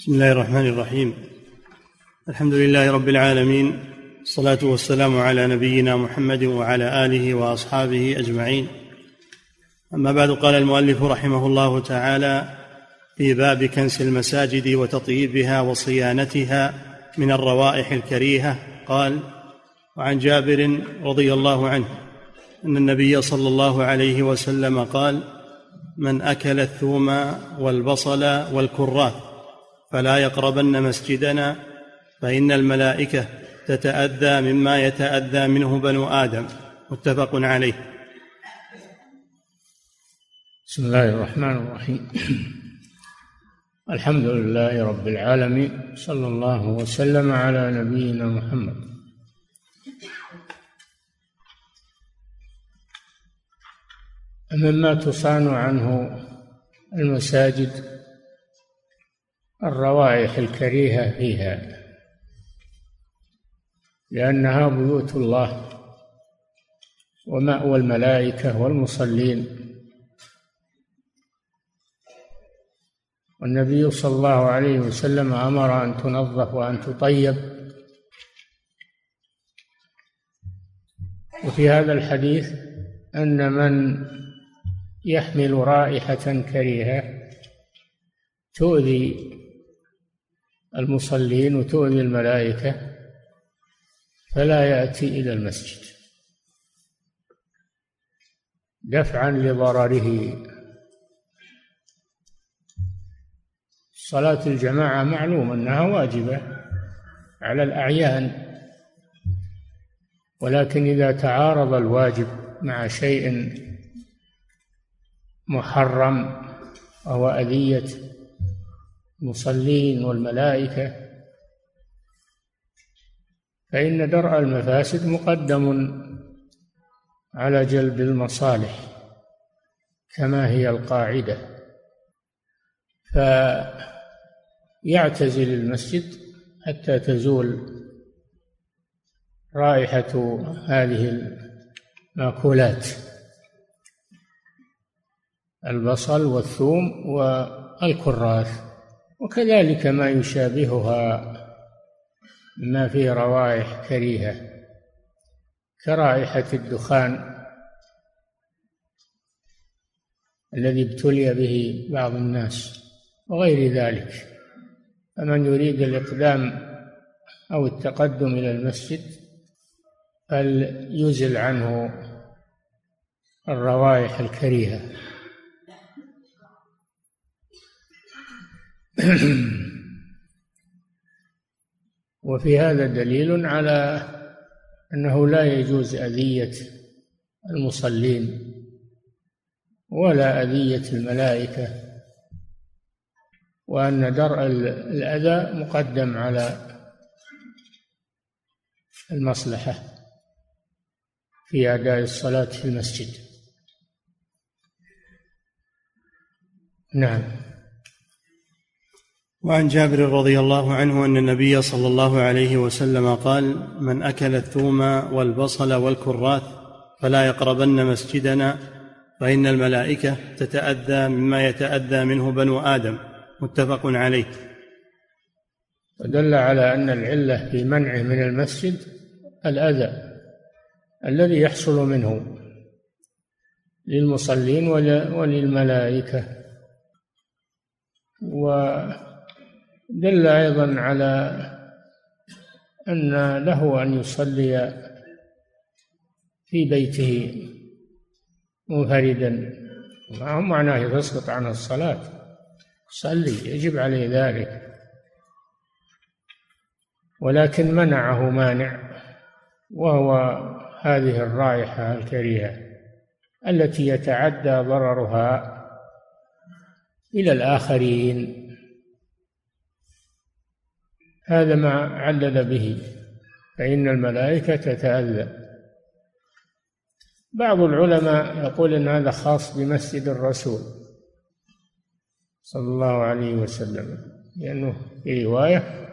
بسم الله الرحمن الرحيم. الحمد لله رب العالمين الصلاه والسلام على نبينا محمد وعلى آله وأصحابه أجمعين. أما بعد قال المؤلف رحمه الله تعالى في باب كنس المساجد وتطييبها وصيانتها من الروائح الكريهة قال وعن جابر رضي الله عنه أن النبي صلى الله عليه وسلم قال من أكل الثوم والبصل والكراث فلا يقربن مسجدنا فإن الملائكة تتأذى مما يتأذى منه بنو آدم. متفق عليه. بسم الله الرحمن الرحيم. الحمد لله رب العالمين صلى الله وسلم على نبينا محمد. مما تصان عنه المساجد الروائح الكريهة فيها لأنها بيوت الله ومأوى الملائكة والمصلين. والنبي صلى الله عليه وسلم أمر أن تنظف وأن تطيب. وفي هذا الحديث أن من يحمل رائحة كريهة تؤذي المصلين وتؤذي الملائكة فلا يأتي إلى المسجد. دفعا لضرره. صلاة الجماعة معلوم أنها واجبة على الأعيان ولكن إذا تعارض الواجب مع شيء محرم أو أذية المصلين والملائكة. فإن درء المفاسد مقدم على جلب المصالح كما هي القاعدة. فيعتزل المسجد حتى تزول رائحة هذه المأكولات. البصل والثوم والكراث. وكذلك ما يشابهها ما فيه روائح كريهة كرائحة الدخان الذي ابتلي به بعض الناس وغير ذلك. فمن يريد الإقدام أو التقدم إلى المسجد فليزل عنه الروائح الكريهة. وفي هذا دليل على أنه لا يجوز أذية المصلين ولا أذية الملائكة وأن درء الأذى مقدم على المصلحة في أداء الصلاة في المسجد. نعم. وعن جابر رضي الله عنه أن النبي صلى الله عليه وسلم قال من أكل الثوم والبصل والكراث فلا يقربن مسجدنا فإن الملائكة تتأذى مما يتأذى منه بنو آدم. متفق عليه. ودل على أن العلة في منعه من المسجد الأذى الذي يحصل منه للمصلين وللملائكة. و دل أيضا على أن له أن يصلي في بيته منفردا. ما هو معناه يسقط عن الصلاة. صلي يجب عليه ذلك. ولكن منعه مانع وهو هذه الرائحة الكريهة التي يتعدى ضررها إلى الآخرين. هذا ما علل به فإن الملائكة تتأذى. بعض العلماء يقول أن هذا خاص بمسجد الرسول صلى الله عليه وسلم لأنه في رواية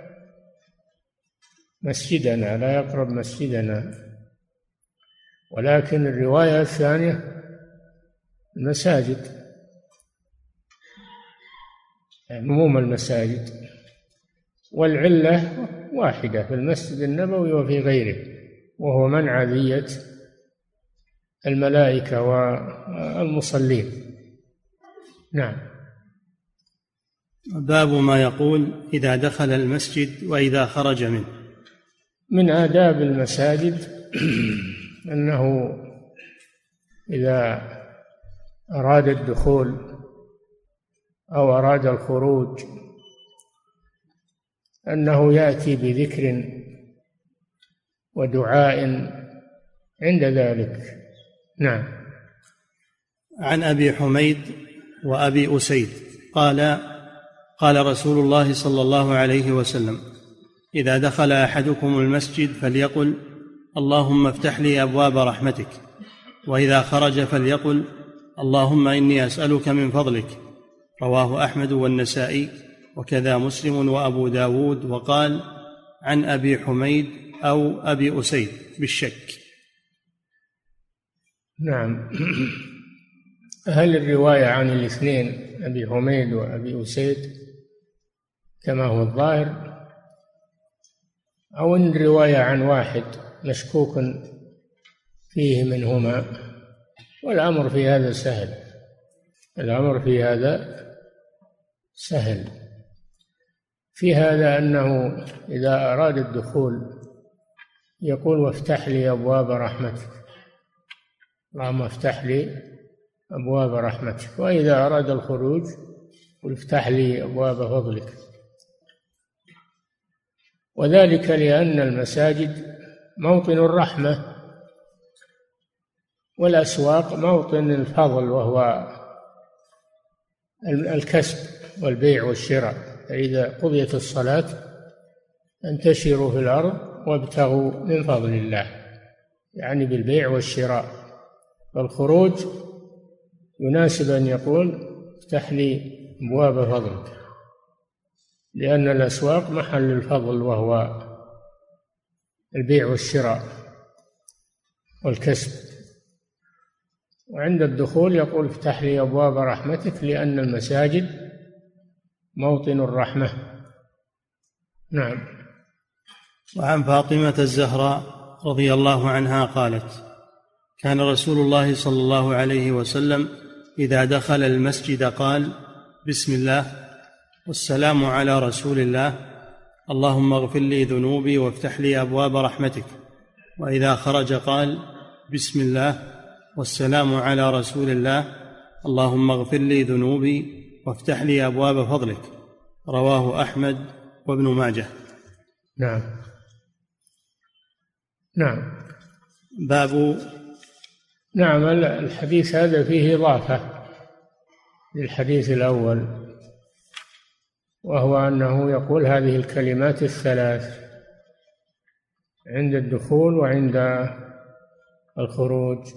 مسجدنا لا يقرب مسجدنا. ولكن الرواية الثانية المساجد عموم المساجد. والعلة واحدة في المسجد النبوي وفي غيره وهو منع ذية الملائكة والمصلين. نعم. باب ما يقول إذا دخل المسجد وإذا خرج منه. من آداب المساجد أنه إذا أراد الدخول أو أراد الخروج أنه يأتي بذكر ودعاء عند ذلك. نعم. عن أبي حميد وأبي أسيد قال قال رسول الله صلى الله عليه وسلم إذا دخل أحدكم المسجد فليقل اللهم افتح لي أبواب رحمتك. وإذا خرج فليقل اللهم إني أسألك من فضلك. رواه أحمد والنسائي. وكذا مسلم وأبو داود وقال عن أبي حميد أو أبي أسيد بالشك. نعم. هل الرواية عن الاثنين أبي حميد وأبي أسيد كما هو الظاهر؟ أو إن الرواية عن واحد مشكوك فيه منهما؟ والأمر في هذا سهل. الأمر في هذا سهل. في هذا أنه إذا أراد الدخول يقول وافتح لي أبواب رحمتك. اللهم افتح لي أبواب رحمتك. وإذا أراد الخروج قل افتح لي أبواب فضلك. وذلك لأن المساجد موطن الرحمة والأسواق موطن الفضل وهو الكسب والبيع والشراء. فإذا قضيت الصلاة انتشروا في الأرض وابتغوا من فضل الله يعني بالبيع والشراء. فالخروج يناسب أن يقول افتح لي أبواب فضلك لأن الأسواق محل الفضل وهو البيع والشراء والكسب. وعند الدخول يقول افتح لي أبواب رحمتك لأن المساجد موطن الرحمة. نعم. وعن فاطمة الزهراء رضي الله عنها قالت كان رسول الله صلى الله عليه وسلم إذا دخل المسجد قال بسم الله والسلام على رسول الله. اللهم اغفر لي ذنوبي وافتح لي أبواب رحمتك. وإذا خرج قال بسم الله والسلام على رسول الله. اللهم اغفر لي ذنوبي وافتح لي أبواب فضلك. رواه أحمد وابن ماجه. نعم. نعم. باب نعم الحديث هذا فيه إضافة للحديث الأول وهو أنه يقول هذه الكلمات الثلاث عند الدخول وعند الخروج.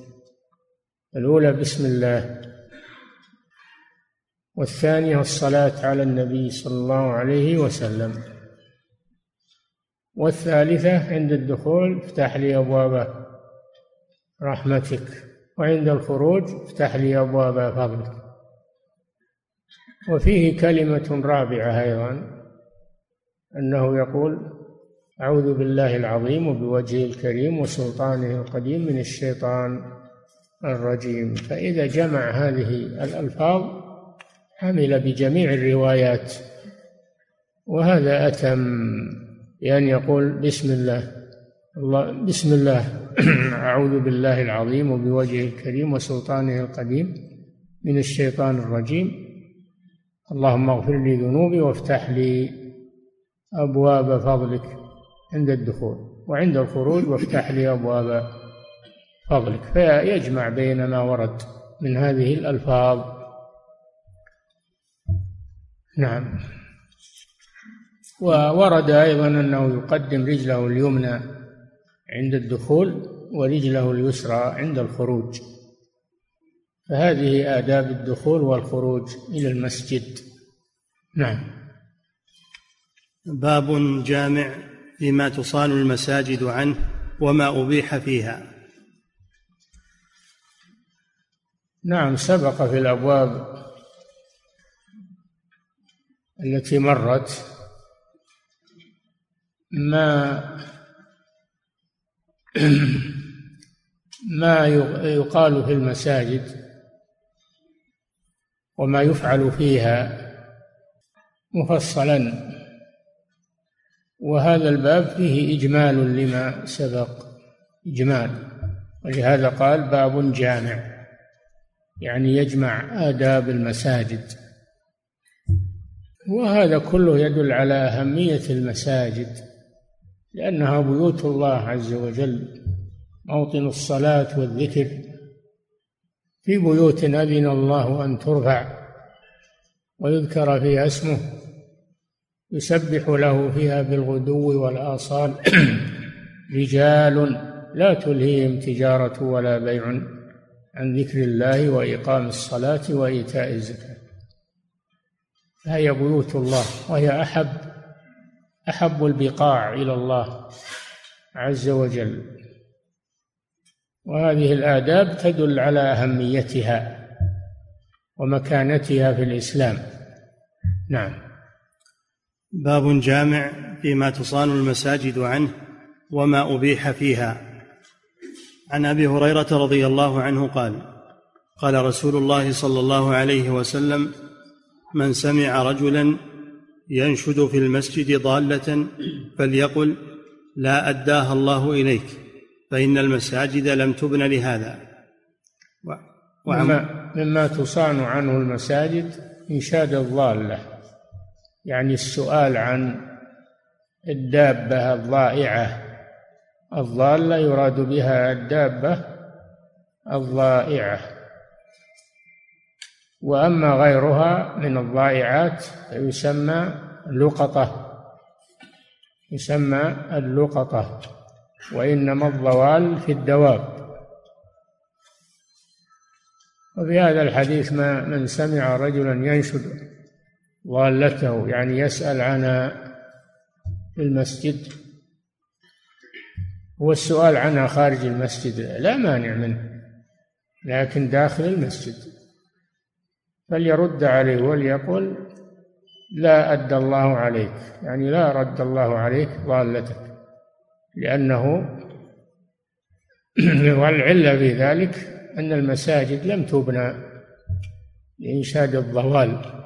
الأولى بسم الله. والثانية الصلاة على النبي صلى الله عليه وسلم. والثالثة عند الدخول افتح لي أبواب رحمتك وعند الخروج افتح لي أبواب فضلك. وفيه كلمة رابعة أيضا أنه يقول أعوذ بالله العظيم وبوجهه الكريم وسلطانه القديم من الشيطان الرجيم. فإذا جمع هذه الألفاظ حمل بجميع الروايات. وهذا أتم بأن يقول بسم الله الله بسم الله. أعوذ بالله العظيم وبوجهه الكريم وسلطانه القديم. من الشيطان الرجيم. اللهم اغفر لي ذنوبي وافتح لي أبواب فضلك عند الدخول وعند الخروج وافتح لي أبواب فضلك. فيجمع بين ما ورد من هذه الألفاظ نعم. وورد أيضا أنه يقدم رجله اليمنى عند الدخول ورجله اليسرى عند الخروج. فهذه آداب الدخول والخروج إلى المسجد. نعم. باب جامع فيما تصان المساجد عنه وما أبيح فيها. نعم سبق في الأبواب التي مرت ما ما يقال في المساجد وما يفعل فيها مفصلا. وهذا الباب فيه إجمال لما سبق. إجمال. ولهذا قال باب جامع. يعني يجمع آداب المساجد. وهذا كله يدل على أهمية المساجد لأنها بيوت الله عز وجل موطن الصلاة والذكر. في بيوت أذن الله أن ترفع ويذكر فيها اسمه يسبح له فيها بالغدو والآصال. رجال لا تلهيهم تجارة ولا بيع عن ذكر الله وإقام الصلاة وإيتاء الزكاة. فهي بيوت الله وهي أحب أحب البقاع إلى الله عز وجل. وهذه الآداب تدل على أهميتها ومكانتها في الإسلام. نعم. باب جامع فيما تصان المساجد عنه وما أبيح فيها. عن أبي هريرة رضي الله عنه قال قال رسول الله صلى الله عليه وسلم من سمع رجلا ينشد في المسجد ضالة فليقل لا أداها الله إليك فإن المساجد لم تبن لهذا. مما, مما تصان عنه المساجد إنشاد الضالة يعني السؤال عن الدابة الضائعة. الضالة يراد بها الدابة الضائعة. وأما غيرها من الضائعات فيسمى لقطة يسمى اللقطة وإنما الضوال في الدواب. وفي هذا الحديث ما من سمع رجلا ينشد ضالته يعني يسأل عنها في المسجد. والسؤال عنها خارج المسجد لا مانع منه لكن داخل المسجد. فليرد عليه وليقل لا أدى الله عليك يعني لا رد الله عليك ضالتك لأنه والعلة في ذلك أن المساجد لم تبنى لإنشاد الضوال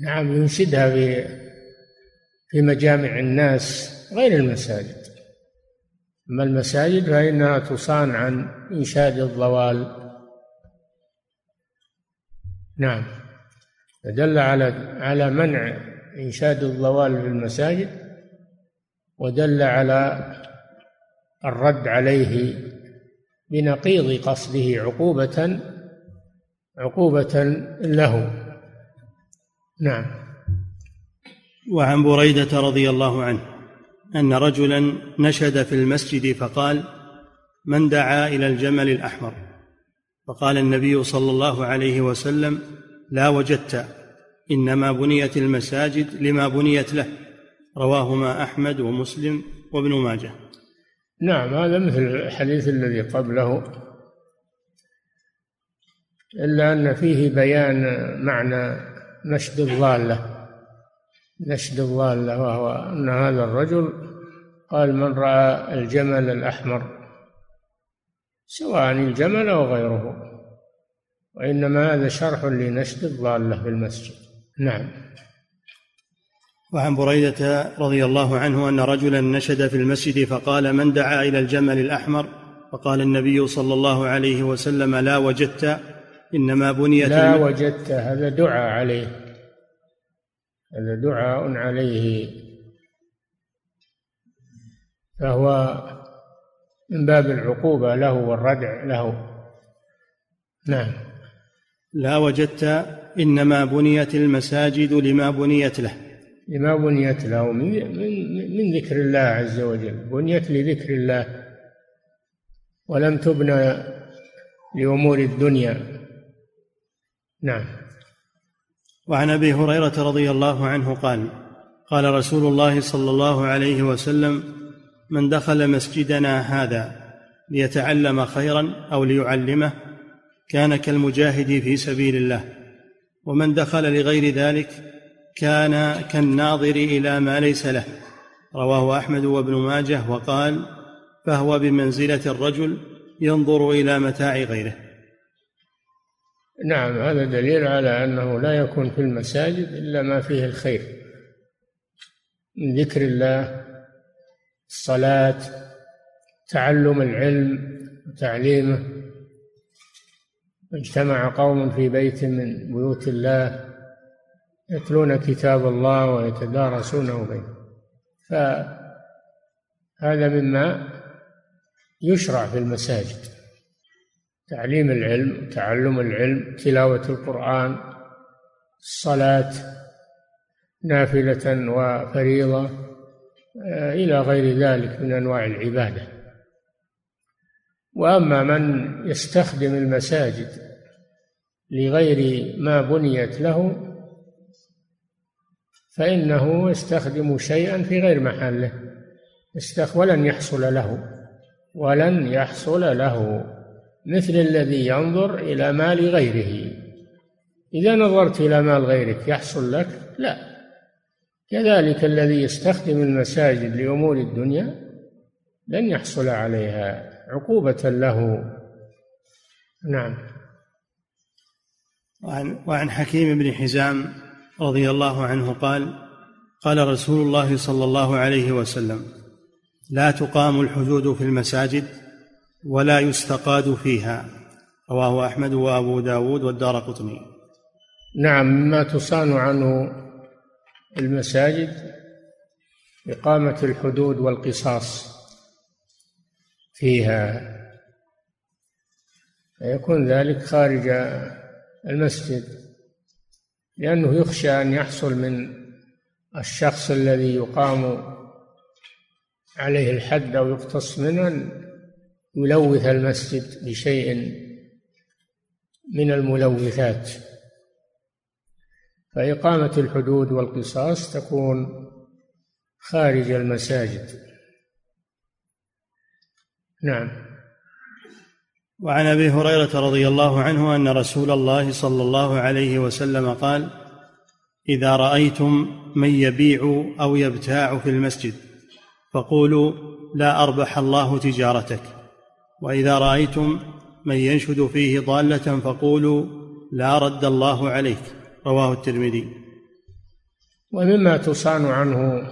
نعم ينشدها في في مجامع الناس غير المساجد. أما المساجد فإنها تصان عن إنشاد الضوال نعم. فدل على على منع إنشاد الضوال في المساجد ودل على الرد عليه بنقيض قصده عقوبة عقوبة له. نعم. وعن بريدة رضي الله عنه أن رجلا نشد في المسجد فقال من دعا إلى الجمل الأحمر؟ فقال النبي صلى الله عليه وسلم لا وجدت إنما بنيت المساجد لما بنيت له. رواهما أحمد ومسلم وابن ماجه. نعم هذا مثل الحديث الذي قبله. إلا أن فيه بيان معنى نشد الضالة. نشد الضالة وهو أن هذا الرجل قال من رأى الجمل الأحمر سواء الجمل أو غيره. وإنما هذا شرح لنشد الضالة في المسجد. نعم. وعن بريدة رضي الله عنه أن رجلا نشد في المسجد فقال من دعا إلى الجمل الأحمر؟ فقال النبي صلى الله عليه وسلم لا وجدت إنما بنيت لا وجدت هذا دعاء عليه. هذا دعاء عليه. فهو من باب العقوبة له والردع له. نعم. لا وجدت إنما بنيت المساجد لما بنيت له. لما بنيت له. من, من, من ذكر الله عز وجل. بنيت لذكر الله. ولم تبنى لأمور الدنيا. نعم. وعن أبي هريرة رضي الله عنه قال قال رسول الله صلى الله عليه وسلم من دخل مسجدنا هذا ليتعلم خيرا أو ليعلمه كان كالمجاهد في سبيل الله ومن دخل لغير ذلك كان كالناظر إلى ما ليس له. رواه أحمد وابن ماجه وقال فهو بمنزلة الرجل ينظر إلى متاع غيره. نعم هذا دليل على أنه لا يكون في المساجد إلا ما فيه الخير. من ذكر الله الصلاة تعلم العلم وتعليمه اجتمع قوم في بيت من بيوت الله يتلون كتاب الله ويتدارسونه بينهم. فهذا مما يشرع في المساجد. تعليم العلم تعلم العلم تلاوة القرآن الصلاة نافلة وفريضة. إلى غير ذلك من أنواع العبادة. وأما من يستخدم المساجد لغير ما بنيت له فإنه يستخدم شيئا في غير محله ولن يحصل له ولن يحصل له مثل الذي ينظر إلى مال غيره. إذا نظرت إلى مال غيرك يحصل لك؟ لا. كذلك الذي يستخدم المساجد لأمور الدنيا لن يحصل عليها عقوبة له. نعم. وعن, وعن حكيم بن حزام رضي الله عنه قال قال رسول الله صلى الله عليه وسلم لا تقام الحدود في المساجد ولا يستقاد فيها. رواه أحمد وأبو داود والدار قطني. نعم مما تصان عنه المساجد إقامة الحدود والقصاص فيها. يكون ذلك خارج المسجد لأنه يخشى أن يحصل من الشخص الذي يقام عليه الحد أو يقتص منه يلوث المسجد بشيء من الملوثات. فإقامة الحدود والقصاص تكون خارج المساجد. نعم. وعن أبي هريرة رضي الله عنه أن رسول الله صلى الله عليه وسلم قال إذا رأيتم من يبيع أو يبتاع في المسجد فقولوا لا أربح الله تجارتك. وإذا رأيتم من ينشد فيه ضالة فقولوا لا رد الله عليك. رواه الترمذي. ومما تصان عنه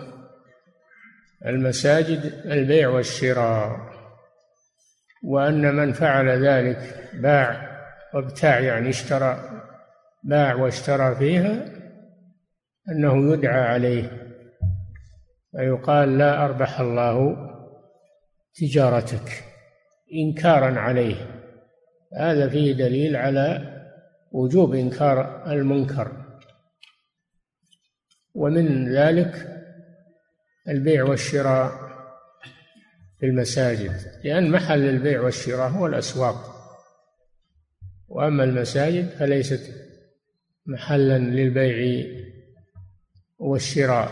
المساجد البيع والشراء وأن من فعل ذلك باع وابتاع يعني اشترى باع واشترى فيها أنه يدعى عليه ويقال لا أربح الله تجارتك إنكارا عليه. هذا فيه دليل على وجوب إنكار المنكر. ومن ذلك البيع والشراء في المساجد لأن محل البيع والشراء هو الأسواق. وأما المساجد فليست محلا للبيع والشراء.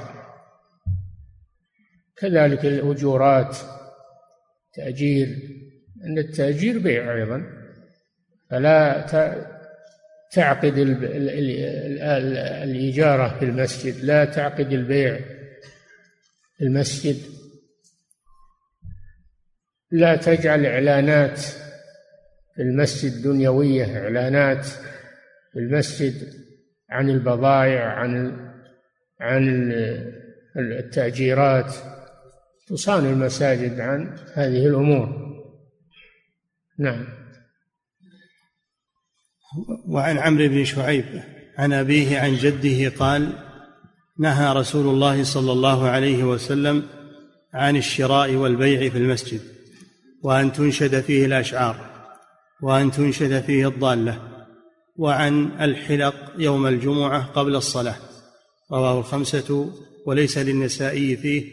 كذلك الأجورات تأجير أن التأجير بيع أيضا. فلا تعقد الإجارة في المسجد لا تعقد البيع في المسجد. لا تجعل إعلانات في المسجد دنيوية إعلانات في المسجد عن البضائع عن عن التأجيرات. تصان المساجد عن هذه الأمور. نعم. وعن عمرو بن شعيب عن أبيه عن جده قال نهى رسول الله صلى الله عليه وسلم عن الشراء والبيع في المسجد وأن تنشد فيه الأشعار وأن تنشد فيه الضالة وعن الحلق يوم الجمعة قبل الصلاة رواه الخمسة وليس للنسائي فيه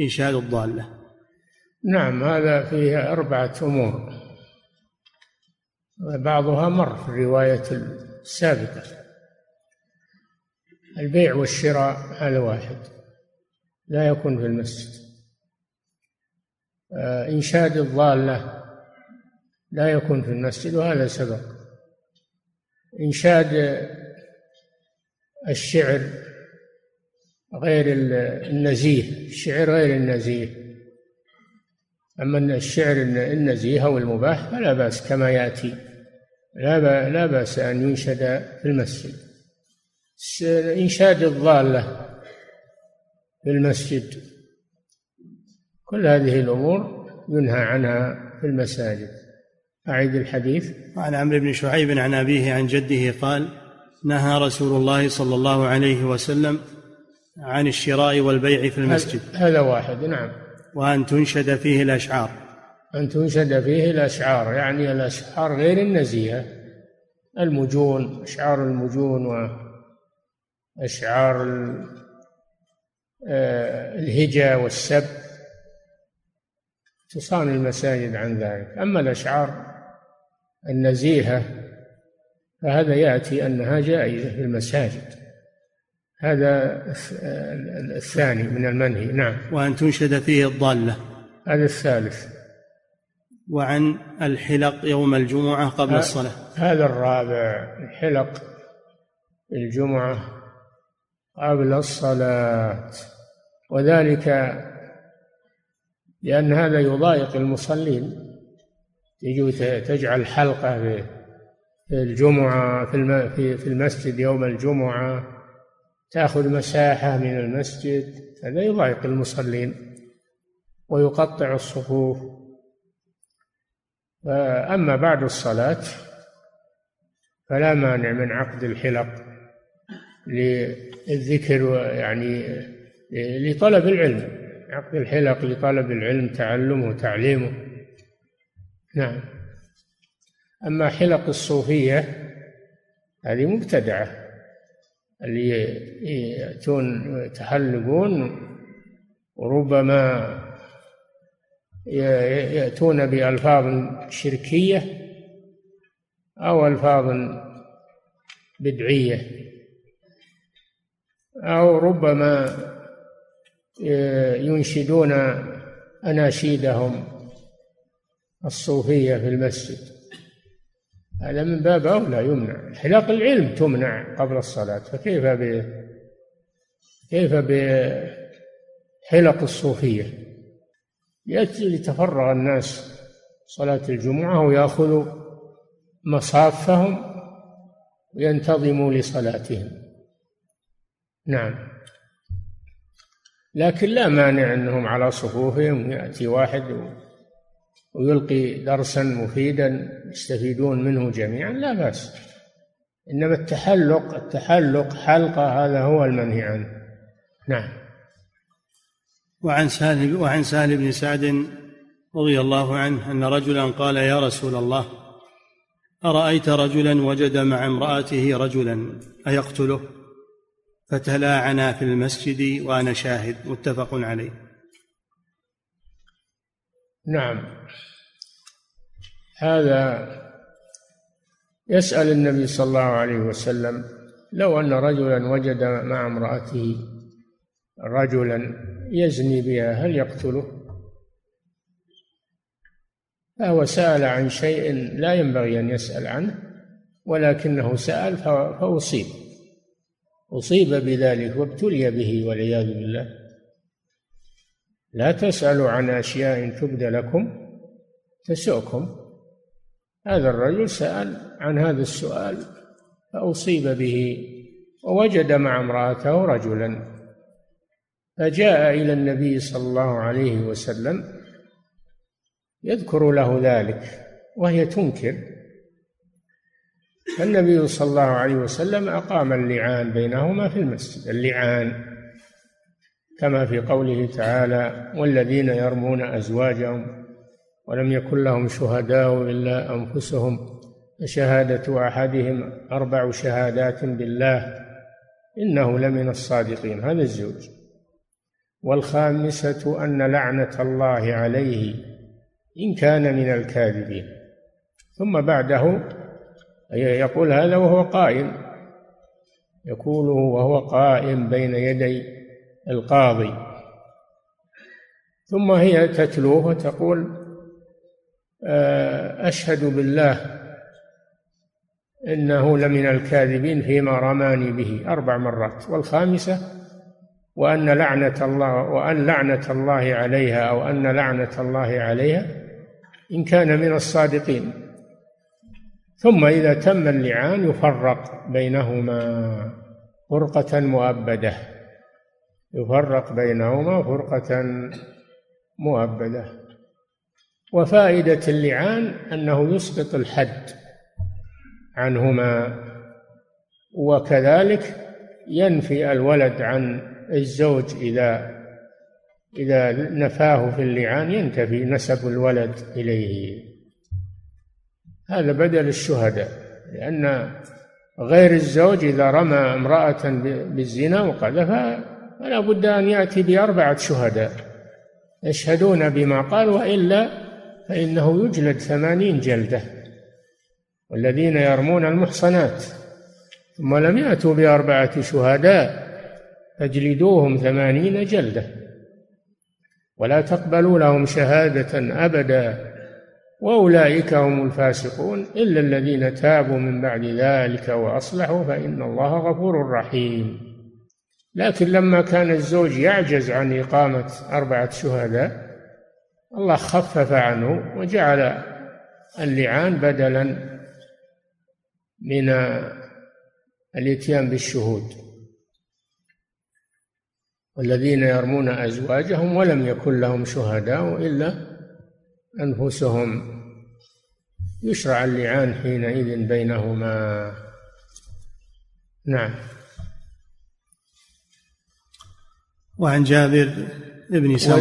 إنشاد الضالة. نعم هذا فيه أربعة أمور. بعضها مر في الرواية السابقة. البيع والشراء هذا واحد لا يكون في المسجد. آه، إنشاد الضالة لا يكون في المسجد وهذا سبق. إنشاد الشعر غير النزيه الشعر غير النزيه. أما الشعر النزيه أو المباح فلا بأس كما يأتي. لا لا بأس أن ينشد في المسجد. إنشاد الضالة في المسجد. كل هذه الأمور ينهى عنها في المساجد. أعيد الحديث. عن عمرو بن شعيب عن أبيه عن جده قال نهى رسول الله صلى الله عليه وسلم عن الشراء والبيع في المسجد. هذا واحد نعم. وأن تنشد فيه الأشعار. أن تنشد فيه الأشعار يعني الأشعار غير النزيهة المجون أشعار المجون وأشعار آه، الهجا والسب تصان المساجد عن ذلك. أما الأشعار النزيهة فهذا يأتي أنها جائزة في المساجد. هذا الثاني من المنهي. نعم. وأن تنشد فيه الضالة. هذا الثالث. وعن الحلق يوم الجمعة قبل الصلاة. هذا الرابع الحلق الجمعة قبل الصلاة. وذلك لأن هذا يضايق المصلين. يجي تجعل حلقة في الجمعة في في المسجد يوم الجمعة. تأخذ مساحة من المسجد. هذا يضايق المصلين. ويقطع الصفوف. أما بعد الصلاة فلا مانع من عقد الحلق للذكر يعني لطلب العلم. عقد الحلق لطلب العلم تعلمه وتعليمه نعم. أما حلق الصوفية هذه مبتدعة اللي يأتون يتحلقون وربما يأتون بألفاظ شركية أو ألفاظ بدعية أو ربما ينشدون أناشيدهم الصوفية في المسجد. هذا من باب أولى يمنع. حلاق العلم تمنع قبل الصلاة. فكيف ب كيف بحلق الصوفية؟ ليتفرغ الناس صلاة الجمعة ويأخذوا مصافهم وينتظموا لصلاتهم. نعم. لكن لا مانع أنهم على صفوفهم يأتي واحد ويلقي درسا مفيدا يستفيدون منه جميعا لا بأس. إنما التحلق التحلق حلقة هذا هو المنهي عنه. نعم. وعن سهل وعن سهل بن سعد رضي الله عنه أن رجلا قال يا رسول الله أرأيت رجلا وجد مع امرأته رجلا أيقتله؟ فتلاعنا في المسجد وأنا شاهد. متفق عليه. نعم. هذا يسأل النبي صلى الله عليه وسلم لو أن رجلا وجد مع امرأته رجلا يزني بها هل يقتله؟ فهو سأل عن شيء لا ينبغي أن يسأل عنه ولكنه سأل فأصيب. أصيب بذلك وابتلي به والعياذ بالله. لا تسألوا عن أشياء تبدى لكم تسؤكم. هذا الرجل سأل عن هذا السؤال فأصيب به ووجد مع امرأته رجلا. فجاء إلى النبي صلى الله عليه وسلم يذكر له ذلك وهي تنكر. فالنبي صلى الله عليه وسلم أقام اللعان بينهما في المسجد اللعان كما في قوله تعالى والذين يرمون أزواجهم ولم يكن لهم شهداء إلا أنفسهم فشهادة أحدهم أربع شهادات بالله إنه لمن الصادقين. هذا الزوج. والخامسة أن لعنة الله عليه إن كان من الكاذبين. ثم بعده يقول هذا وهو قائم يقوله وهو قائم بين يدي القاضي. ثم هي تتلوه وتقول آه، أشهد بالله إنه لمن الكاذبين فيما رماني به أربع مرات. والخامسة وأن لعنة الله وأن لعنة الله عليها أو أن لعنة الله عليها إن كان من الصادقين. ثم إذا تم اللعان يفرق بينهما فرقة مؤبدة. يفرق بينهما فرقة مؤبدة. وفائدة اللعان أنه يسقط الحد عنهما وكذلك ينفي الولد عن الزوج إذا إذا نفاه في اللعان ينتفي نسب الولد إليه. هذا بدل الشهداء لأن غير الزوج إذا رمى امرأة بالزنا وقذفها فلا بد أن يأتي بأربعة شهداء. يشهدون بما قال وإلا فإنه يجلد ثمانين جلدة. والذين يرمون المحصنات ثم لم يأتوا بأربعة شهداء. فاجلدوهم ثمانين جلدة. ولا تقبلوا لهم شهادة أبدا. وأولئك هم الفاسقون. إلا الذين تابوا من بعد ذلك وأصلحوا فإن الله غفور رحيم. لكن لما كان الزوج يعجز عن إقامة أربعة شهداء الله خفف عنه وجعل اللعان بدلا من الإتيان بالشهود. والذين يرمون أزواجهم ولم يكن لهم شهداء إلا أنفسهم. يشرع اللعان حينئذ بينهما. نعم. وعن جابر بن سمرة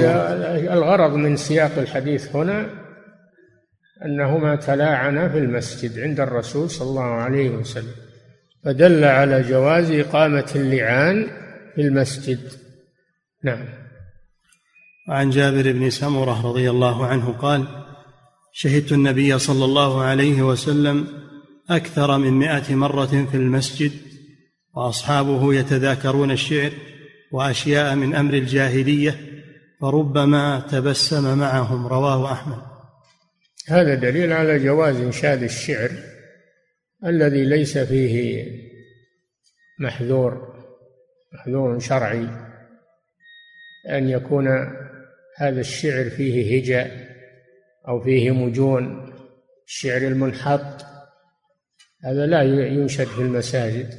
الغرض من سياق الحديث هنا أنهما تلاعنا في المسجد عند الرسول صلى الله عليه وسلم فدل على جواز إقامة اللعان في المسجد. نعم. وعن جابر بن سمرة رضي الله عنه قال شهدت النبي صلى الله عليه وسلم أكثر من مائة مرة في المسجد وأصحابه يتذاكرون الشعر وأشياء من أمر الجاهلية فربما تبسم معهم رواه أحمد. هذا دليل على جواز إنشاد الشعر الذي ليس فيه محذور محذور شرعي. أن يكون هذا الشعر فيه هجاء أو فيه مجون الشعر المنحط. هذا لا ينشد في المساجد.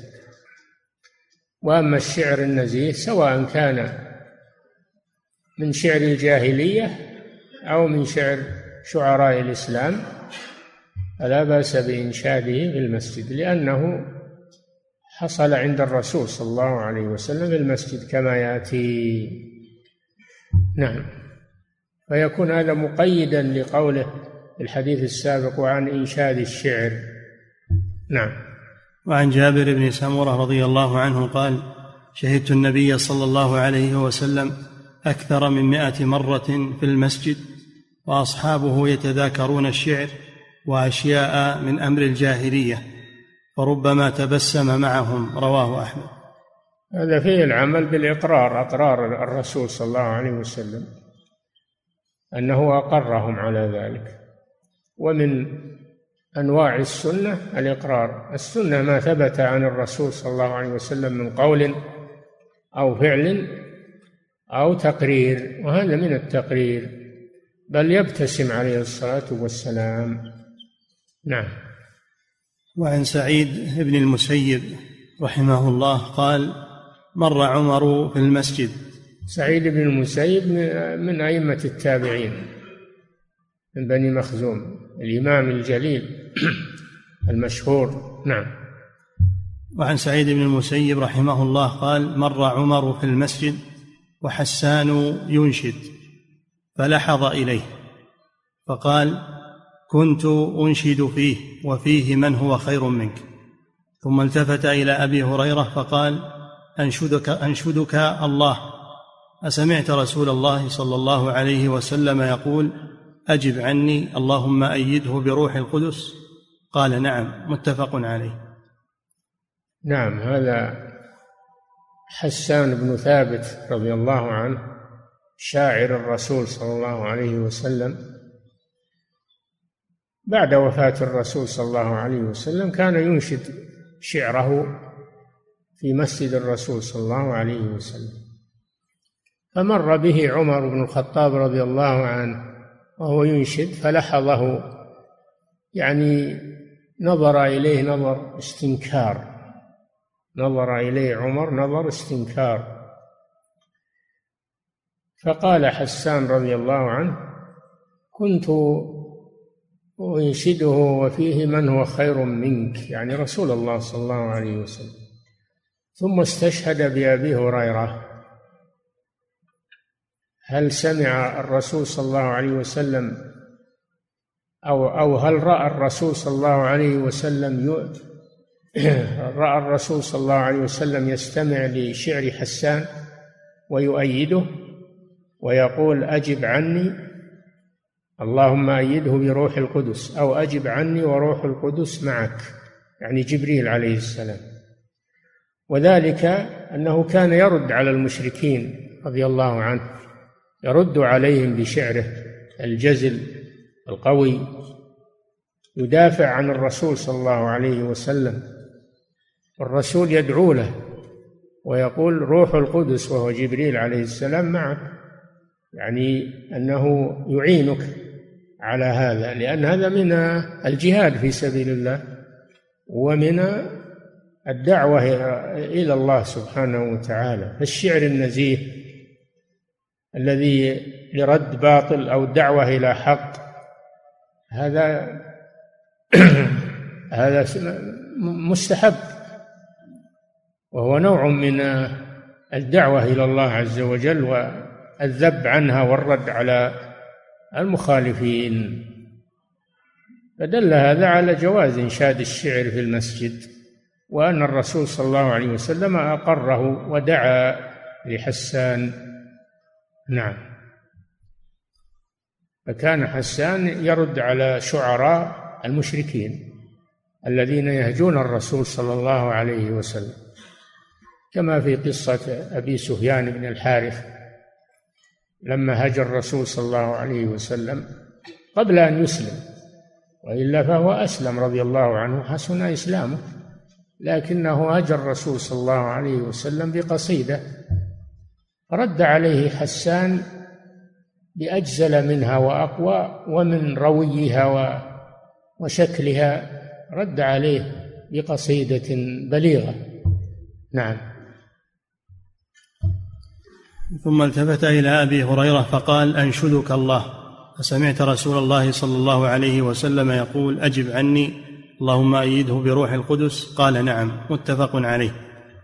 وأما الشعر النزيه سواء كان من شعر الجاهلية أو من شعر شعراء الإسلام فلا بأس بإنشاده في المسجد لأنه حصل عند الرسول صلى الله عليه وسلم في المسجد كما يأتي. نعم. فيكون هذا مقيدا لقوله في الحديث السابق وعن إنشاد الشعر. نعم. وعن جابر بن سمرة رضي الله عنه قال شهدت النبي صلى الله عليه وسلم أكثر من مائة مرة في المسجد وأصحابه يتذاكرون الشعر وأشياء من أمر الجاهلية فربما تبسم معهم. رواه أحمد. هذا فيه العمل بالإقرار أقرار الرسول صلى الله عليه وسلم أنه أقرهم على ذلك. ومن أنواع السنة الإقرار. السنة ما ثبت عن الرسول صلى الله عليه وسلم من قول أو فعل أو تقرير وهذا من التقرير. بل يبتسم عليه الصلاة والسلام. نعم. وعن سعيد بن المسيب رحمه الله قال مر عمر في المسجد. سعيد بن المسيب من أئمة التابعين من بني مخزوم الإمام الجليل المشهور. نعم. وعن سعيد بن المسيب رحمه الله قال مر عمر في المسجد وحسان ينشد فلحظ إليه فقال كنت أنشد فيه وفيه من هو خير منك. ثم التفت إلى أبي هريرة فقال أنشدك أنشدك الله. أسمعت رسول الله صلى الله عليه وسلم يقول أجب عني اللهم أيده بروح القدس. قال نعم متفق عليه. نعم هذا حسان بن ثابت رضي الله عنه شاعر الرسول صلى الله عليه وسلم. بعد وفاة الرسول صلى الله عليه وسلم كان ينشد شعره في مسجد الرسول صلى الله عليه وسلم. فمر به عمر بن الخطاب رضي الله عنه وهو ينشد فلحظه يعني نظر إليه نظر استنكار. نظر إليه عمر نظر استنكار. فقال حسان رضي الله عنه كنت أنشده وفيه من هو خير منك. يعني رسول الله صلى الله عليه وسلم. ثم استشهد بأبي هريرة. هل سمع الرسول صلى الله عليه وسلم أو أو هل رأى الرسول صلى الله عليه وسلم رأى الرسول صلى الله عليه وسلم يستمع لشعر حسان ويؤيده ويقول أجب عني اللهم أيده بروح القدس أو أجب عني وروح القدس معك يعني جبريل عليه السلام. وذلك أنه كان يرد على المشركين رضي الله عنه يرد عليهم بشعره الجزل القوي يدافع عن الرسول صلى الله عليه وسلم الرسول يدعو له ويقول روح القدس وهو جبريل عليه السلام معك يعني أنه يعينك على هذا لأن هذا من الجهاد في سبيل الله ومن الدعوة إلى الله سبحانه وتعالى. فالشعر النزيه الذي لرد باطل أو الدعوه إلى حق هذا هذا مستحب. وهو نوع من الدعوة إلى الله عز وجل والذب عنها والرد على المخالفين. فدل هذا على جواز إنشاد الشعر في المسجد. وأن الرسول صلى الله عليه وسلم أقره ودعا لحسان. نعم. فكان حسان يرد على شعراء المشركين الذين يهجون الرسول صلى الله عليه وسلم كما في قصة أبي سفيان بن الحارث. لما هجر الرسول صلى الله عليه وسلم قبل أن يسلم وإلا فهو أسلم رضي الله عنه حسن إسلامه. لكنه هجر الرسول صلى الله عليه وسلم بقصيدة رد عليه حسان بأجزل منها وأقوى ومن رويها وشكلها رد عليه بقصيدة بليغة. نعم. ثم التفت إلى أبي هريرة فقال أنشدك الله. فسمعت رسول الله صلى الله عليه وسلم يقول أجب عني اللهم ايده بروح القدس. قال نعم متفق عليه.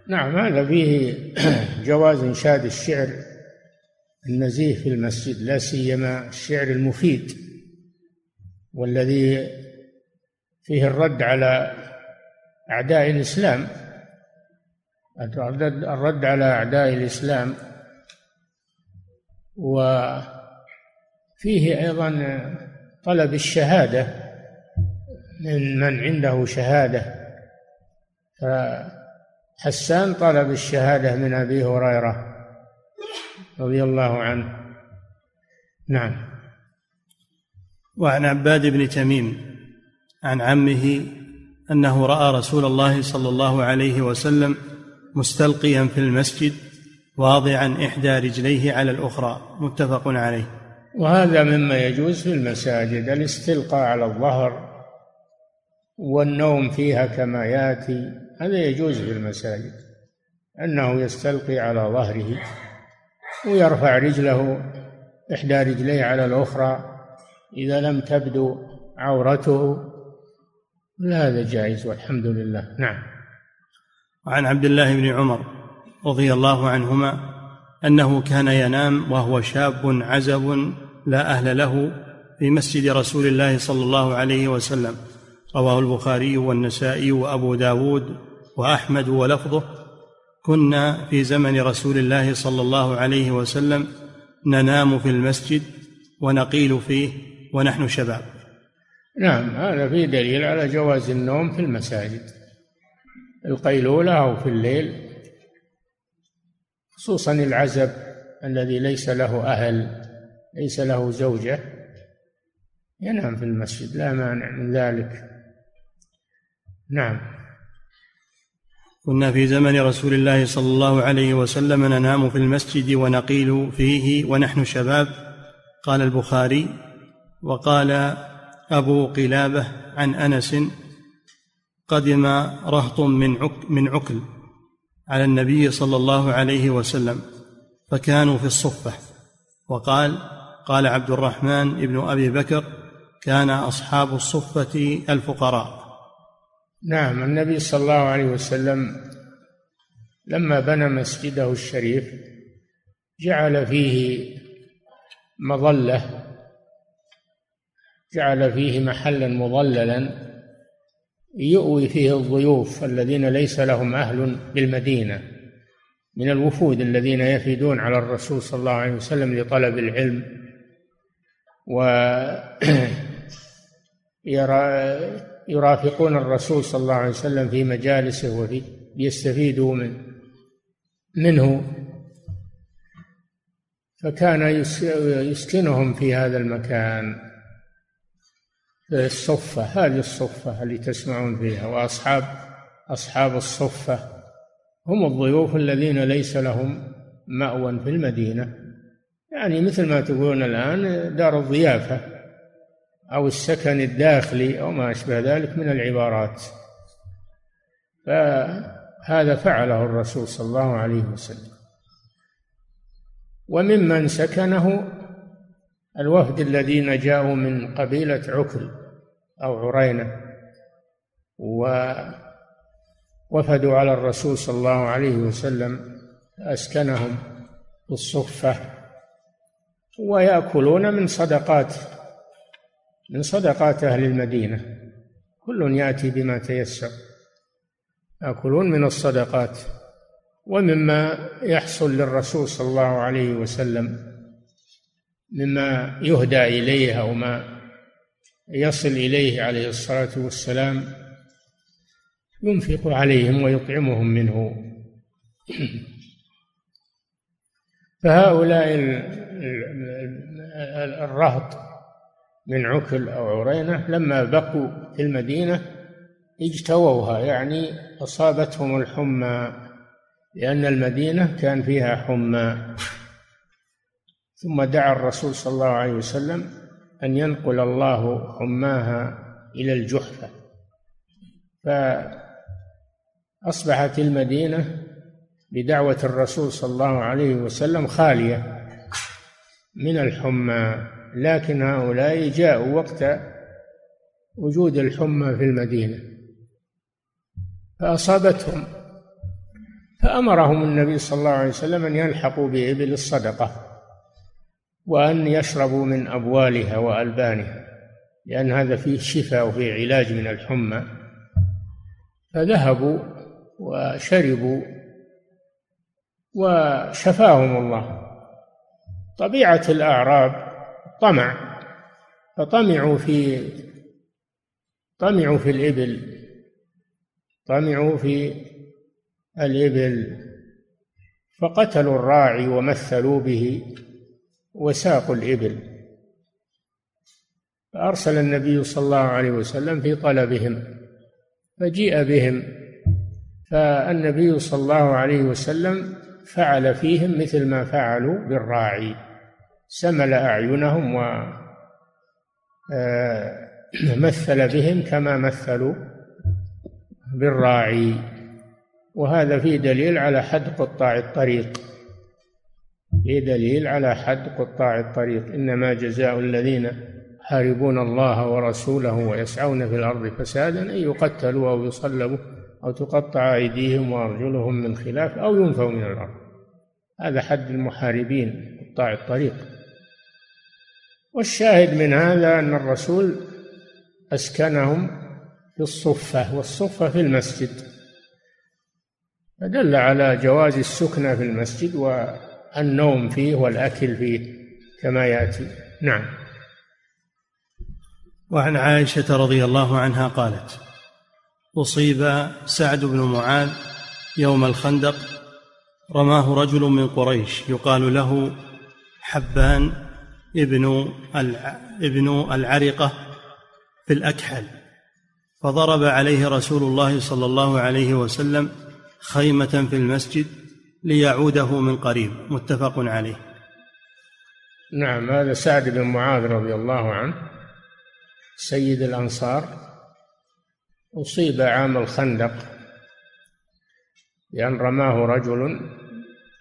نعم هذا فيه جواز إنشاد الشعر النزيه في المسجد لا سيما الشعر المفيد والذي فيه الرد على أعداء الإسلام. الرد على أعداء الإسلام وفيه أيضا طلب الشهادة من من عنده شهادة. فحسان طلب الشهادة من أبي هريرة رضي الله عنه. نعم. وعن عباد بن تميم عن عمه أنه رأى رسول الله صلى الله عليه وسلم مستلقيا في المسجد واضعا إحدى رجليه على الأخرى. متفق عليه. وهذا مما يجوز في المساجد الاستلقاء على الظهر. والنوم فيها كما ياتي هذا يجوز في المساجد أنه يستلقي على ظهره ويرفع رجله إحدى رجليه على الأخرى إذا لم تبدو عورته هذا جائز والحمد لله. نعم. وعن عبد الله بن عمر رضي الله عنهما أنه كان ينام وهو شاب عزب لا أهل له في مسجد رسول الله صلى الله عليه وسلم. رواه البخاري والنسائي وأبو داود وأحمد ولفظه. كنا في زمن رسول الله صلى الله عليه وسلم ننام في المسجد ونقيل فيه ونحن شباب. نعم هذا فيه دليل على جواز النوم في المساجد القيلولة أو في الليل خصوصا العزب الذي ليس له أهل ليس له زوجة ينام في المسجد لا مانع من ذلك. نعم. كنا في زمن رسول الله صلى الله عليه وسلم ننام في المسجد ونقيل فيه ونحن شباب قال البخاري وقال أبو قلابة عن أنس قدم رهط من من عكل على النبي صلى الله عليه وسلم فكانوا في الصفة. وقال قال عبد الرحمن بن أبي بكر كان أصحاب الصفة الفقراء. نعم النبي صلى الله عليه وسلم لما بنى مسجده الشريف جعل فيه مظلة جعل فيه محلا مظللا يؤوي فيه الضيوف الذين ليس لهم أهل بالمدينة من الوفود الذين يفيدون على الرسول صلى الله عليه وسلم لطلب العلم و يرافقون الرسول صلى الله عليه وسلم في مجالسه وفي يستفيدوا من منه. فكان يسكنهم في هذا المكان. في الصفة هذه الصفة اللي تسمعون فيها وأصحاب أصحاب الصفة هم الضيوف الذين ليس لهم مأوى في المدينة. يعني مثل ما تقولون الآن دار الضيافة. أو السكن الداخلي أو ما أشبه ذلك من العبارات. فهذا فعله الرسول صلى الله عليه وسلم. وممن سكنه الوفد الذين جاءوا من قبيلة عكل أو عرينة ووفدوا على الرسول صلى الله عليه وسلم أسكنهم بالصفة ويأكلون من صدقات من صدقات أهل المدينة. كل يأتي بما تيسر. يأكلون من الصدقات ومما يحصل للرسول صلى الله عليه وسلم مما يهدى إليه أو ما يصل إليه عليه الصلاة والسلام ينفق عليهم ويطعمهم منه. فهؤلاء الرهط من عكل أو عرينة لما بقوا في المدينة اجتووها يعني أصابتهم الحمى لأن المدينة كان فيها حمى. ثم دعا الرسول صلى الله عليه وسلم أن ينقل الله حماها إلى الجحفة. فأصبحت المدينة بدعوة الرسول صلى الله عليه وسلم خالية من الحمى. لكن هؤلاء جاءوا وقت وجود الحمى في المدينة فأصابتهم فأمرهم النبي صلى الله عليه وسلم أن يلحقوا بإبل الصدقة وأن يشربوا من أبوالها وألبانها لأن هذا فيه شفاء وفيه علاج من الحمى فذهبوا وشربوا وشفاهم الله. طبيعة الأعراب طمع. فطمعوا في طمعوا في الإبل. طمعوا في الإبل. فقتلوا الراعي ومثلوا به وساقوا الإبل. فأرسل النبي صلى الله عليه وسلم في طلبهم. فجيء بهم. فالنبي صلى الله عليه وسلم فعل فيهم مثل ما فعلوا بالراعي. سمل أعينهم و آه، بهم كما مثلوا بالراعي. وهذا فيه دليل على حد قطاع الطريق. فيه دليل على حد قطاع الطريق. إنما جزاء الذين يحاربون الله ورسوله ويسعون في الأرض فسادا أن يقتلوا أو يصلبوا أو تقطع أيديهم وأرجلهم من خلاف أو ينفوا من الأرض. هذا حد المحاربين قطاع الطريق. والشاهد من هذا أن الرسول أسكنهم في الصفة والصفة في المسجد. فدل على جواز السكنى في المسجد والنوم فيه والأكل فيه كما يأتي. نعم. وعن عائشة رضي الله عنها قالت أصيب سعد بن معاذ يوم الخندق رماه رجل من قريش يقال له حبان ابن ابن العرقة في الأكحل فضرب عليه رسول الله صلى الله عليه وسلم خيمة في المسجد ليعوده من قريب متفق عليه. نعم هذا سعد بن معاذ رضي الله عنه سيد الأنصار أصيب عام الخندق لأن رماه رجل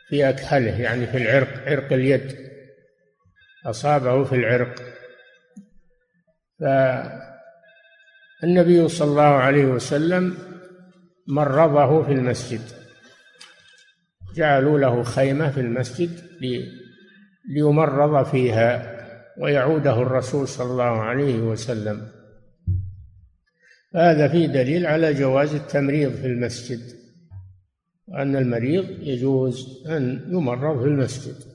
في أكحله يعني في العرق عرق اليد. أصابه في العرق. فالنبي صلى الله عليه وسلم مرضه في المسجد. جعلوا له خيمة في المسجد ليمرض فيها ويعوده الرسول صلى الله عليه وسلم. هذا فيه دليل على جواز التمريض في المسجد وأن المريض يجوز أن يمرض في المسجد.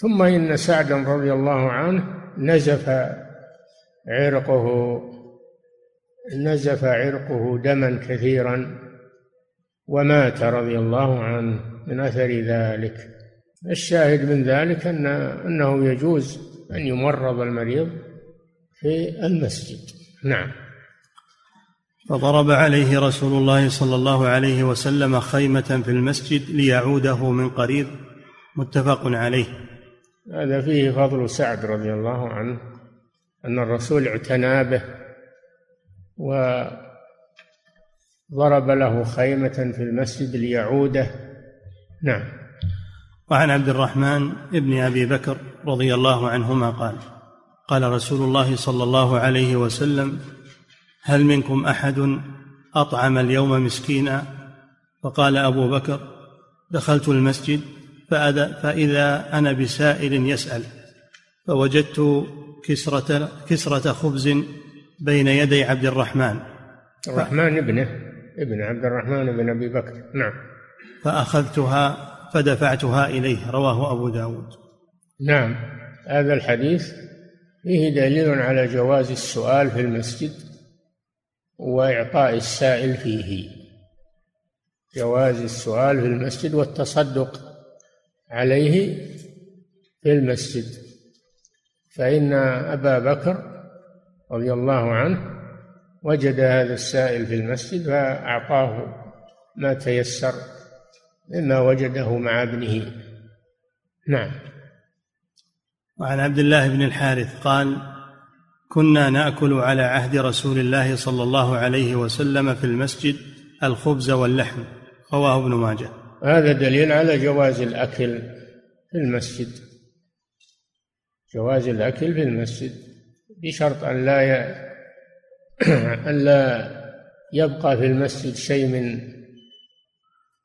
ثم إن سعدا رضي الله عنه نزف عرقه نزف عرقه دما كثيرا ومات رضي الله عنه من أثر ذلك. الشاهد من ذلك ان أنه يجوز أن يمرض المريض في المسجد. نعم. فضرب عليه رسول الله صلى الله عليه وسلم خيمة في المسجد ليعوده من قريب متفق عليه. هذا فيه فضل سعد رضي الله عنه أن الرسول اعتنى به وضرب له خيمة في المسجد ليعوده. نعم. وعن عبد الرحمن ابن أبي بكر رضي الله عنهما قال قال رسول الله صلى الله عليه وسلم هل منكم أحد أطعم اليوم مسكينا؟ فقال أبو بكر دخلت المسجد فإذا أنا بسائل يسأل فوجدت كسرة, كسرة خبز بين يدي عبد الرحمن. الرحمن ابنه ابن عبد الرحمن بن أبي بكر نعم. فأخذتها فدفعتها إليه رواه أبو داود. نعم. هذا الحديث فيه دليل على جواز السؤال في المسجد وإعطاء السائل فيه. جواز السؤال في المسجد والتصدق. عليه في المسجد. فإن أبا بكر رضي الله عنه وجد هذا السائل في المسجد فأعطاه ما تيسر مما وجده مع ابنه. نعم. وعن عبد الله بن الحارث قال كنا نأكل على عهد رسول الله صلى الله عليه وسلم في المسجد الخبز واللحم. رواه ابن ماجه. هذا دليل على جواز الأكل في المسجد. جواز الأكل في المسجد بشرط أن لا أن لا يبقى في المسجد شيء من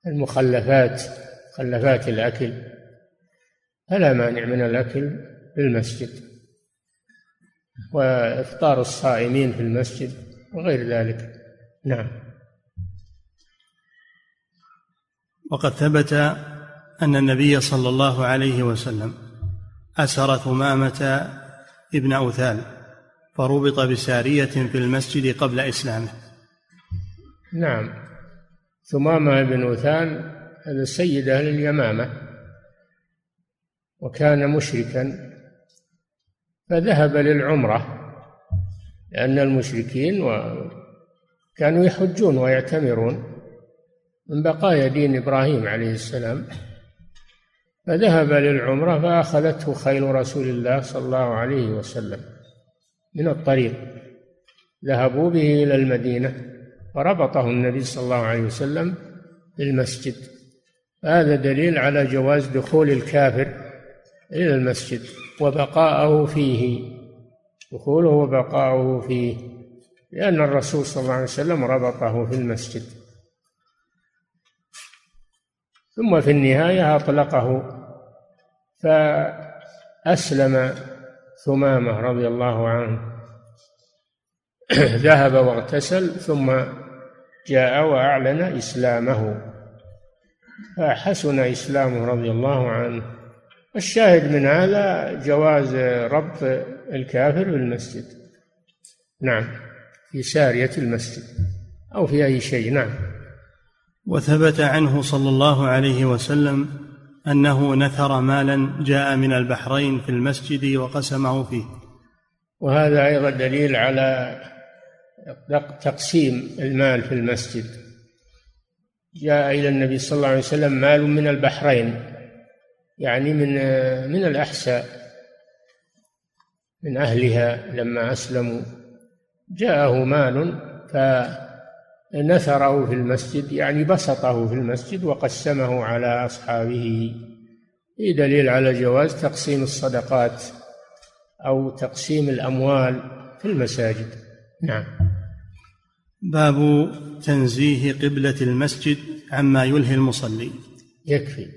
المخلفات مخلفات الأكل. فلا مانع من الأكل في المسجد وإفطار الصائمين في المسجد وغير ذلك. نعم. وقد ثبت أن النبي صلى الله عليه وسلم أسر ثمامة ابن أوثال فربط بسارية في المسجد قبل إسلامه. نعم. ثمامة بن أوثان هذا سيد أهل اليمامة وكان مشركا فذهب للعمرة لأن المشركين كانوا يحجون ويعتمرون. من بقايا دين إبراهيم عليه السلام فذهب للعمرة فأخذته خيل رسول الله صلى الله عليه وسلم من الطريق. ذهبوا به إلى المدينة وربطه النبي صلى الله عليه وسلم في المسجد هذا دليل على جواز دخول الكافر إلى المسجد وبقاءه فيه دخوله وبقاؤه فيه لأن الرسول صلى الله عليه وسلم ربطه في المسجد. ثم في النهاية أطلقه فأسلم ثمامة رضي الله عنه. ذهب واغتسل ثم جاء وأعلن إسلامه. فحسن إسلامه رضي الله عنه. الشاهد من هذا جواز ربط الكافر بالمسجد. نعم في سارية المسجد أو في أي شيء. نعم. وثبت عنه صلى الله عليه وسلم أنه نثر مالا جاء من البحرين في المسجد وقسمه فيه. وهذا أيضا دليل على تقسيم المال في المسجد. جاء إلى النبي صلى الله عليه وسلم مال من البحرين يعني من من الأحساء من أهلها لما أسلموا. جاءه مال فنثره في المسجد يعني بسطه في المسجد وقسمه على أصحابه. في دليل على جواز تقسيم الصدقات أو تقسيم الأموال في المساجد. نعم. باب تنزيه قبلة المسجد عما يلهي المصلي. يكفي.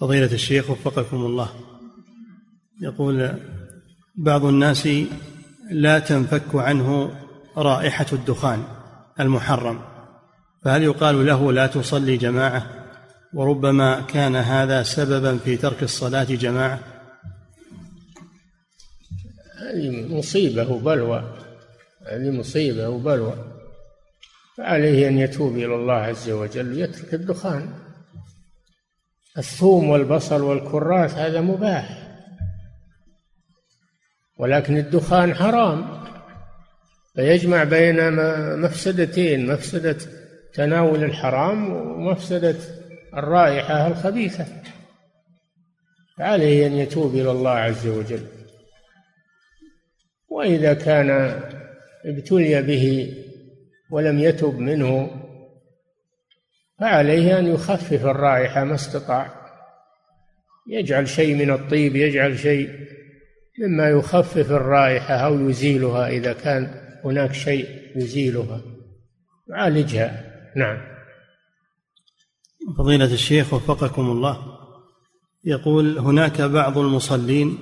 فضيلة الشيخ وفقكم الله. يقول بعض الناس لا تنفك عنه رائحة الدخان المحرم فهل يقال له لا تصلي جماعة وربما كان هذا سببا في ترك الصلاة جماعة؟ هذه مصيبة وبلوى هذه مصيبة وبلوى فعليه أن يتوب إلى الله عز وجل ويترك الدخان. الثوم والبصل والكراث هذا مباح. ولكن الدخان حرام. فيجمع بين مفسدتين مفسدة تناول الحرام ومفسدة الرائحة الخبيثة. عليه أن يتوب إلى الله عز وجل. وإذا كان ابتلي به ولم يتب منه فعليه أن يخفف الرائحة ما استطاع. يجعل شيء من الطيب يجعل شيء مما يخفف الرائحة أو يزيلها إذا كان هناك شيء يزيلها. يعالجها. نعم. فضيلة الشيخ وفقكم الله يقول هناك بعض المصلين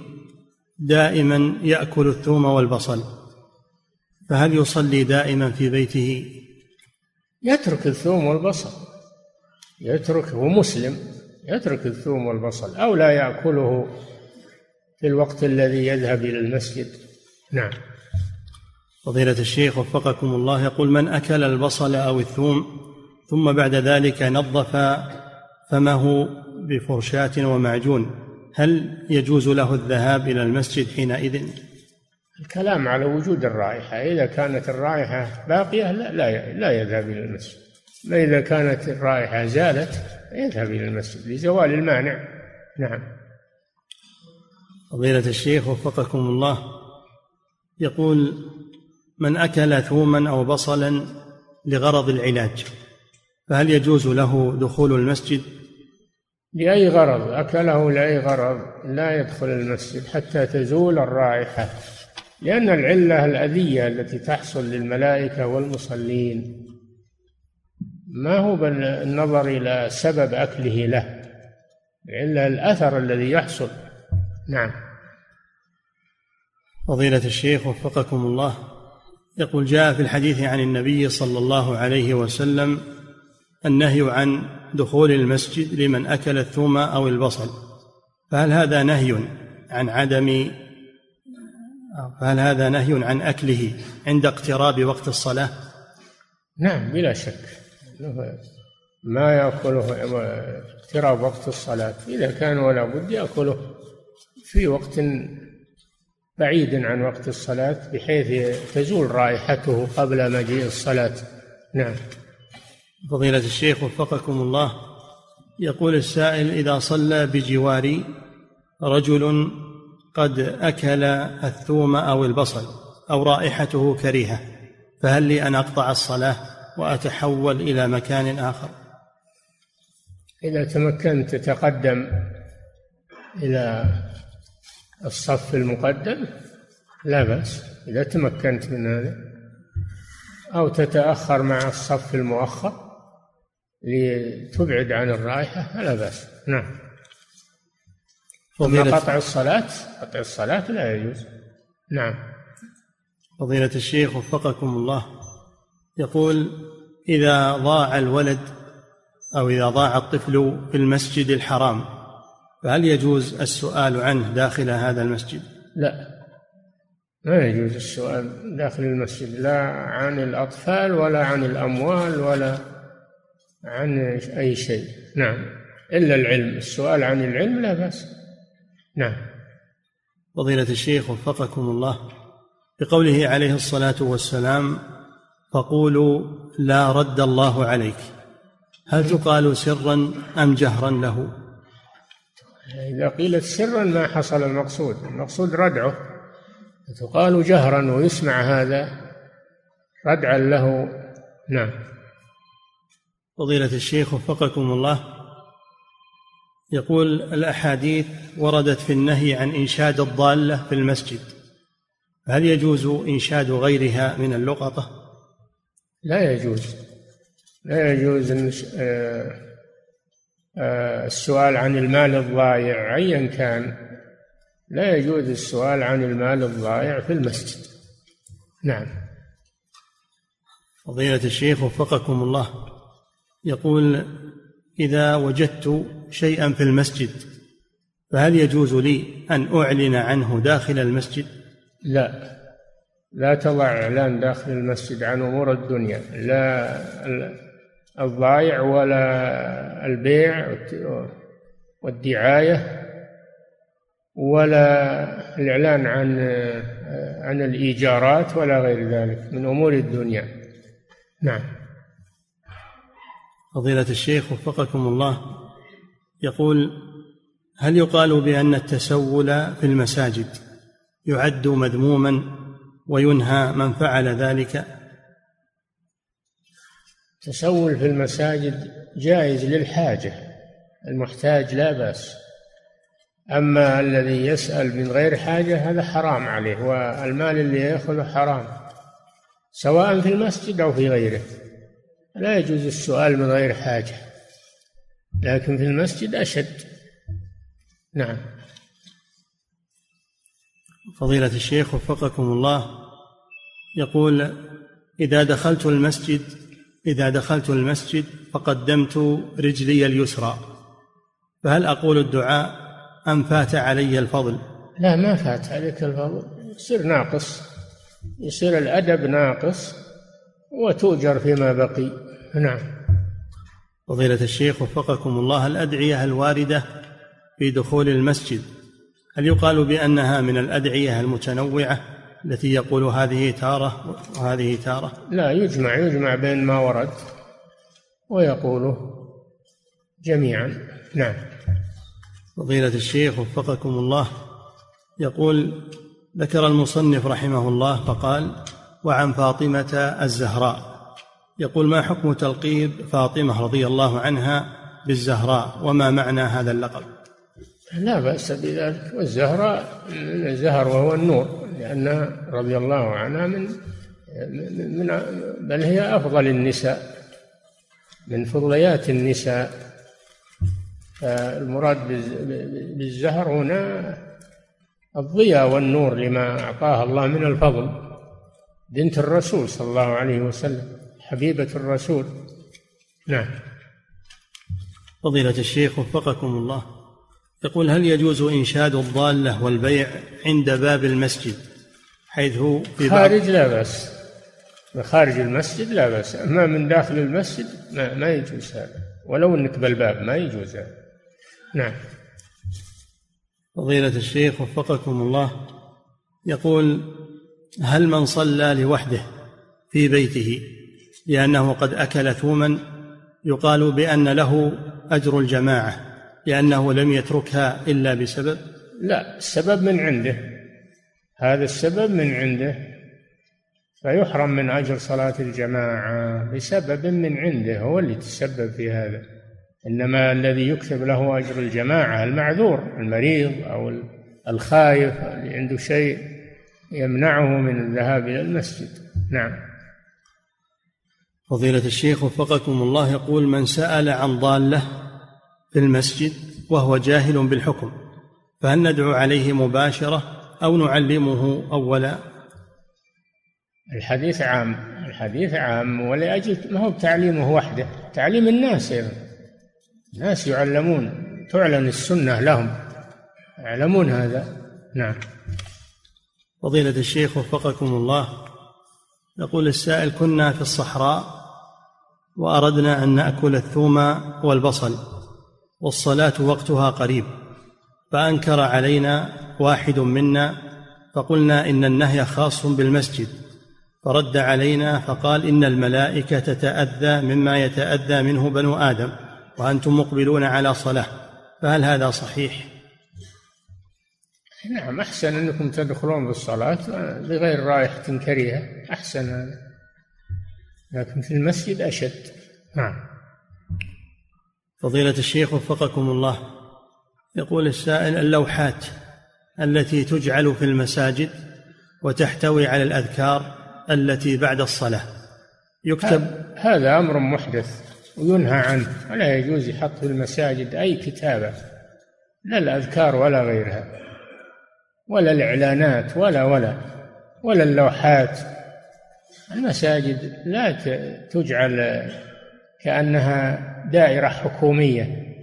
دائما يأكل الثوم والبصل فهل يصلي دائما في بيته؟ يترك الثوم والبصل. يترك هو مسلم يترك الثوم والبصل أو لا يأكله في الوقت الذي يذهب إلى المسجد. نعم. فضيلة الشيخ وفقكم الله يقول من أكل البصل أو الثوم ثم بعد ذلك نظف فمه بفرشاة ومعجون هل يجوز له الذهاب إلى المسجد حينئذ؟ الكلام على وجود الرائحة. إذا كانت الرائحة باقية لا لا, لا يذهب إلى المسجد. ما إذا كانت الرائحة زالت يذهب إلى المسجد لزوال المانع. نعم. فضيلة الشيخ وفقكم الله يقول من أكل ثوما أو بصلا لغرض العلاج فهل يجوز له دخول المسجد؟ لأي غرض؟ أكله لأي غرض؟ لا يدخل المسجد حتى تزول الرائحة لأن العلة الأذية التي تحصل للملائكة والمصلين ما هو بالنظر إلى سبب أكله له إلا الأثر الذي يحصل. نعم. فضيلة الشيخ وفقكم الله يقول جاء في الحديث عن النبي صلى الله عليه وسلم النهي عن دخول المسجد لمن أكل الثوم أو البصل. فهل هذا نهي عن عدم فهل هذا نهي عن أكله عند اقتراب وقت الصلاة؟ نعم بلا شك. ما يأكله اقتراب وقت الصلاة. إذا كان ولا بد يأكله. في وقت بعيد عن وقت الصلاة بحيث تزول رائحته قبل مجيء الصلاة. نعم. فضيلة الشيخ وفقكم الله يقول السائل إذا صلى بجواري رجل قد أكل الثوم أو البصل أو رائحته كريهة فهل لي أن أقطع الصلاة وأتحول إلى مكان آخر؟ إذا تمكنت تتقدم إلى الصف المقدم؟ لا بأس. إذا تمكنت من هذا. أو تتأخر مع الصف المؤخر لتبعد عن الرائحة فلا بأس. نعم. فضيلة قطع الصلاة؟ قطع الصلاة لا يجوز. نعم. فضيلة الشيخ وفقكم الله. يقول إذا ضاع الولد أو إذا ضاع الطفل في المسجد الحرام فهل يجوز السؤال عنه داخل هذا المسجد؟ لا. ما يجوز السؤال داخل المسجد لا عن الأطفال ولا عن الأموال ولا عن أي شيء. نعم. إلا العلم. السؤال عن العلم لا بأس. نعم. فضيلة الشيخ وفقكم الله بقوله عليه الصلاة والسلام فقولوا لا رد الله عليك. هل تقال سرا أم جهرا له؟ إذا قيلت سرا ما حصل المقصود المقصود ردعه. تقال جهرا ويسمع هذا ردعا له. نعم. فضيلة الشيخ وفقكم الله. يقول الأحاديث وردت في النهي عن إنشاد الضالة في المسجد. هل يجوز إنشاد غيرها من اللقطة؟ لا يجوز. لا يجوز آه، السؤال عن المال الضائع أيا كان لا يجوز السؤال عن المال الضائع في المسجد. نعم. فضيلة الشيخ وفقكم الله. يقول إذا وجدت شيئا في المسجد فهل يجوز لي أن أعلن عنه داخل المسجد؟ لا. لا تضع إعلان داخل المسجد عن أمور الدنيا. لا. الضائع ولا البيع والدعاية ولا الإعلان عن عن الإيجارات ولا غير ذلك من أمور الدنيا. نعم. فضيلة الشيخ وفقكم الله يقول هل يقال بأن التسول في المساجد يعد مذموما وينهى من فعل ذلك؟ التسول في المساجد جائز للحاجة المحتاج لا بأس. أما الذي يسأل من غير حاجة هذا حرام عليه والمال اللي يأخذه حرام سواء في المسجد أو في غيره. لا يجوز السؤال من غير حاجة لكن في المسجد أشد. نعم. فضيلة الشيخ وفقكم الله يقول إذا دخلت المسجد إذا دخلت المسجد فقدمت رجلي اليسرى. فهل أقول الدعاء أم فات علي الفضل؟ لا ما فات عليك الفضل. يصير ناقص يصير الأدب ناقص وتؤجر فيما بقي. نعم. فضيلة الشيخ وفقكم الله الأدعية الواردة في دخول المسجد هل يقال بأنها من الأدعية المتنوعة التي يقول هذه تارة وهذه تارة؟ لا يجمع يجمع بين ما ورد ويقوله جميعا. نعم. فضيلة الشيخ وفقكم الله يقول ذكر المصنف رحمه الله فقال وعن فاطمة الزهراء يقول ما حكم تلقيب فاطمة رضي الله عنها بالزهراء؟ وما معنى هذا اللقب؟ لا بأس بذلك. والزهراء الزهر وهو النور لأن رضي الله عنها من من بل هي أفضل النساء من فضليات النساء. فالمراد بالزهر هنا الضياء والنور لما أعطاها الله من الفضل. بنت الرسول صلى الله عليه وسلم حبيبة الرسول. نعم. فضيلة الشيخ وفقكم الله. يقول هل يجوز إنشاد الضالة والبيع عند باب المسجد؟ حيث في خارج لا بأس. خارج المسجد لا بأس. أما من داخل المسجد ما, ما يجوز هذا. ولو أنك بالباب ما يجوز هذا. نعم. فضيلة الشيخ وفقكم الله يقول هل من صلى لوحده في بيته لأنه قد أكل ثوما يقال بأن له أجر الجماعة. لأنه لم يتركها إلا بسبب؟ لا السبب من عنده. هذا السبب من عنده. فيحرم من أجر صلاة الجماعة بسبب من عنده هو اللي تسبب في هذا. إنما الذي يكتب له أجر الجماعة المعذور المريض أو الخايف اللي عنده شيء يمنعه من الذهاب إلى المسجد. نعم. فضيلة الشيخ وفقكم الله يقول من سأل عن ضالة في المسجد وهو جاهل بالحكم فهل ندعو عليه مباشرة أو نعلمه أولا؟ الحديث عام الحديث عام ولأجل ما هو تعليمه وحده تعليم الناس أيضا. الناس يعلمون تعلن السنة لهم. يعلمون هذا. نعم. فضيلة الشيخ وفقكم الله يقول السائل كنا في الصحراء وأردنا أن نأكل الثوم والبصل. والصلاة وقتها قريب. فأنكر علينا واحد منا فقلنا إن النهي خاص بالمسجد. فرد علينا فقال إن الملائكة تتأذى مما يتأذى منه بنو آدم وأنتم مقبلون على صلاة. فهل هذا صحيح؟ نعم أحسن أنكم تدخلون بالصلاة بغير رائحة كريهة أحسن. هذا لكن في المسجد أشد. نعم. فضيلة الشيخ وفقكم الله. يقول السائل اللوحات التي تجعل في المساجد وتحتوي على الأذكار التي بعد الصلاة. يكتب هذا أمر محدث وينهى عنه ولا يجوز يحط في المساجد أي كتابة لا الأذكار ولا غيرها ولا الإعلانات ولا ولا ولا اللوحات. المساجد لا تجعل كأنها دائرة حكومية.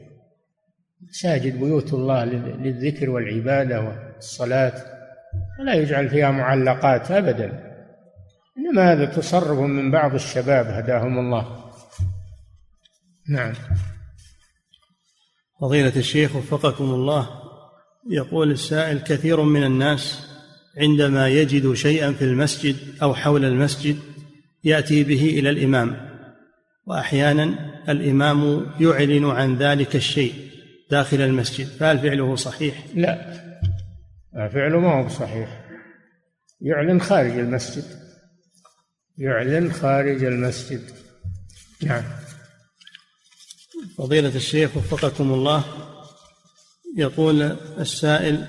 مساجد بيوت الله للذكر والعبادة والصلاة. ولا يجعل فيها معلقات أبدا. إنما هذا تصرف من بعض الشباب هداهم الله. نعم. فضيلة الشيخ وفقكم الله يقول السائل كثير من الناس عندما يجد شيئا في المسجد أو حول المسجد يأتي به إلى الإمام. وأحيانا الإمام يعلن عن ذلك الشيء داخل المسجد فهل فعله صحيح؟ لا. فعله ما هو صحيح. يعلن خارج المسجد. يعلن خارج المسجد. نعم. فضيلة الشيخ وفقكم الله يقول السائل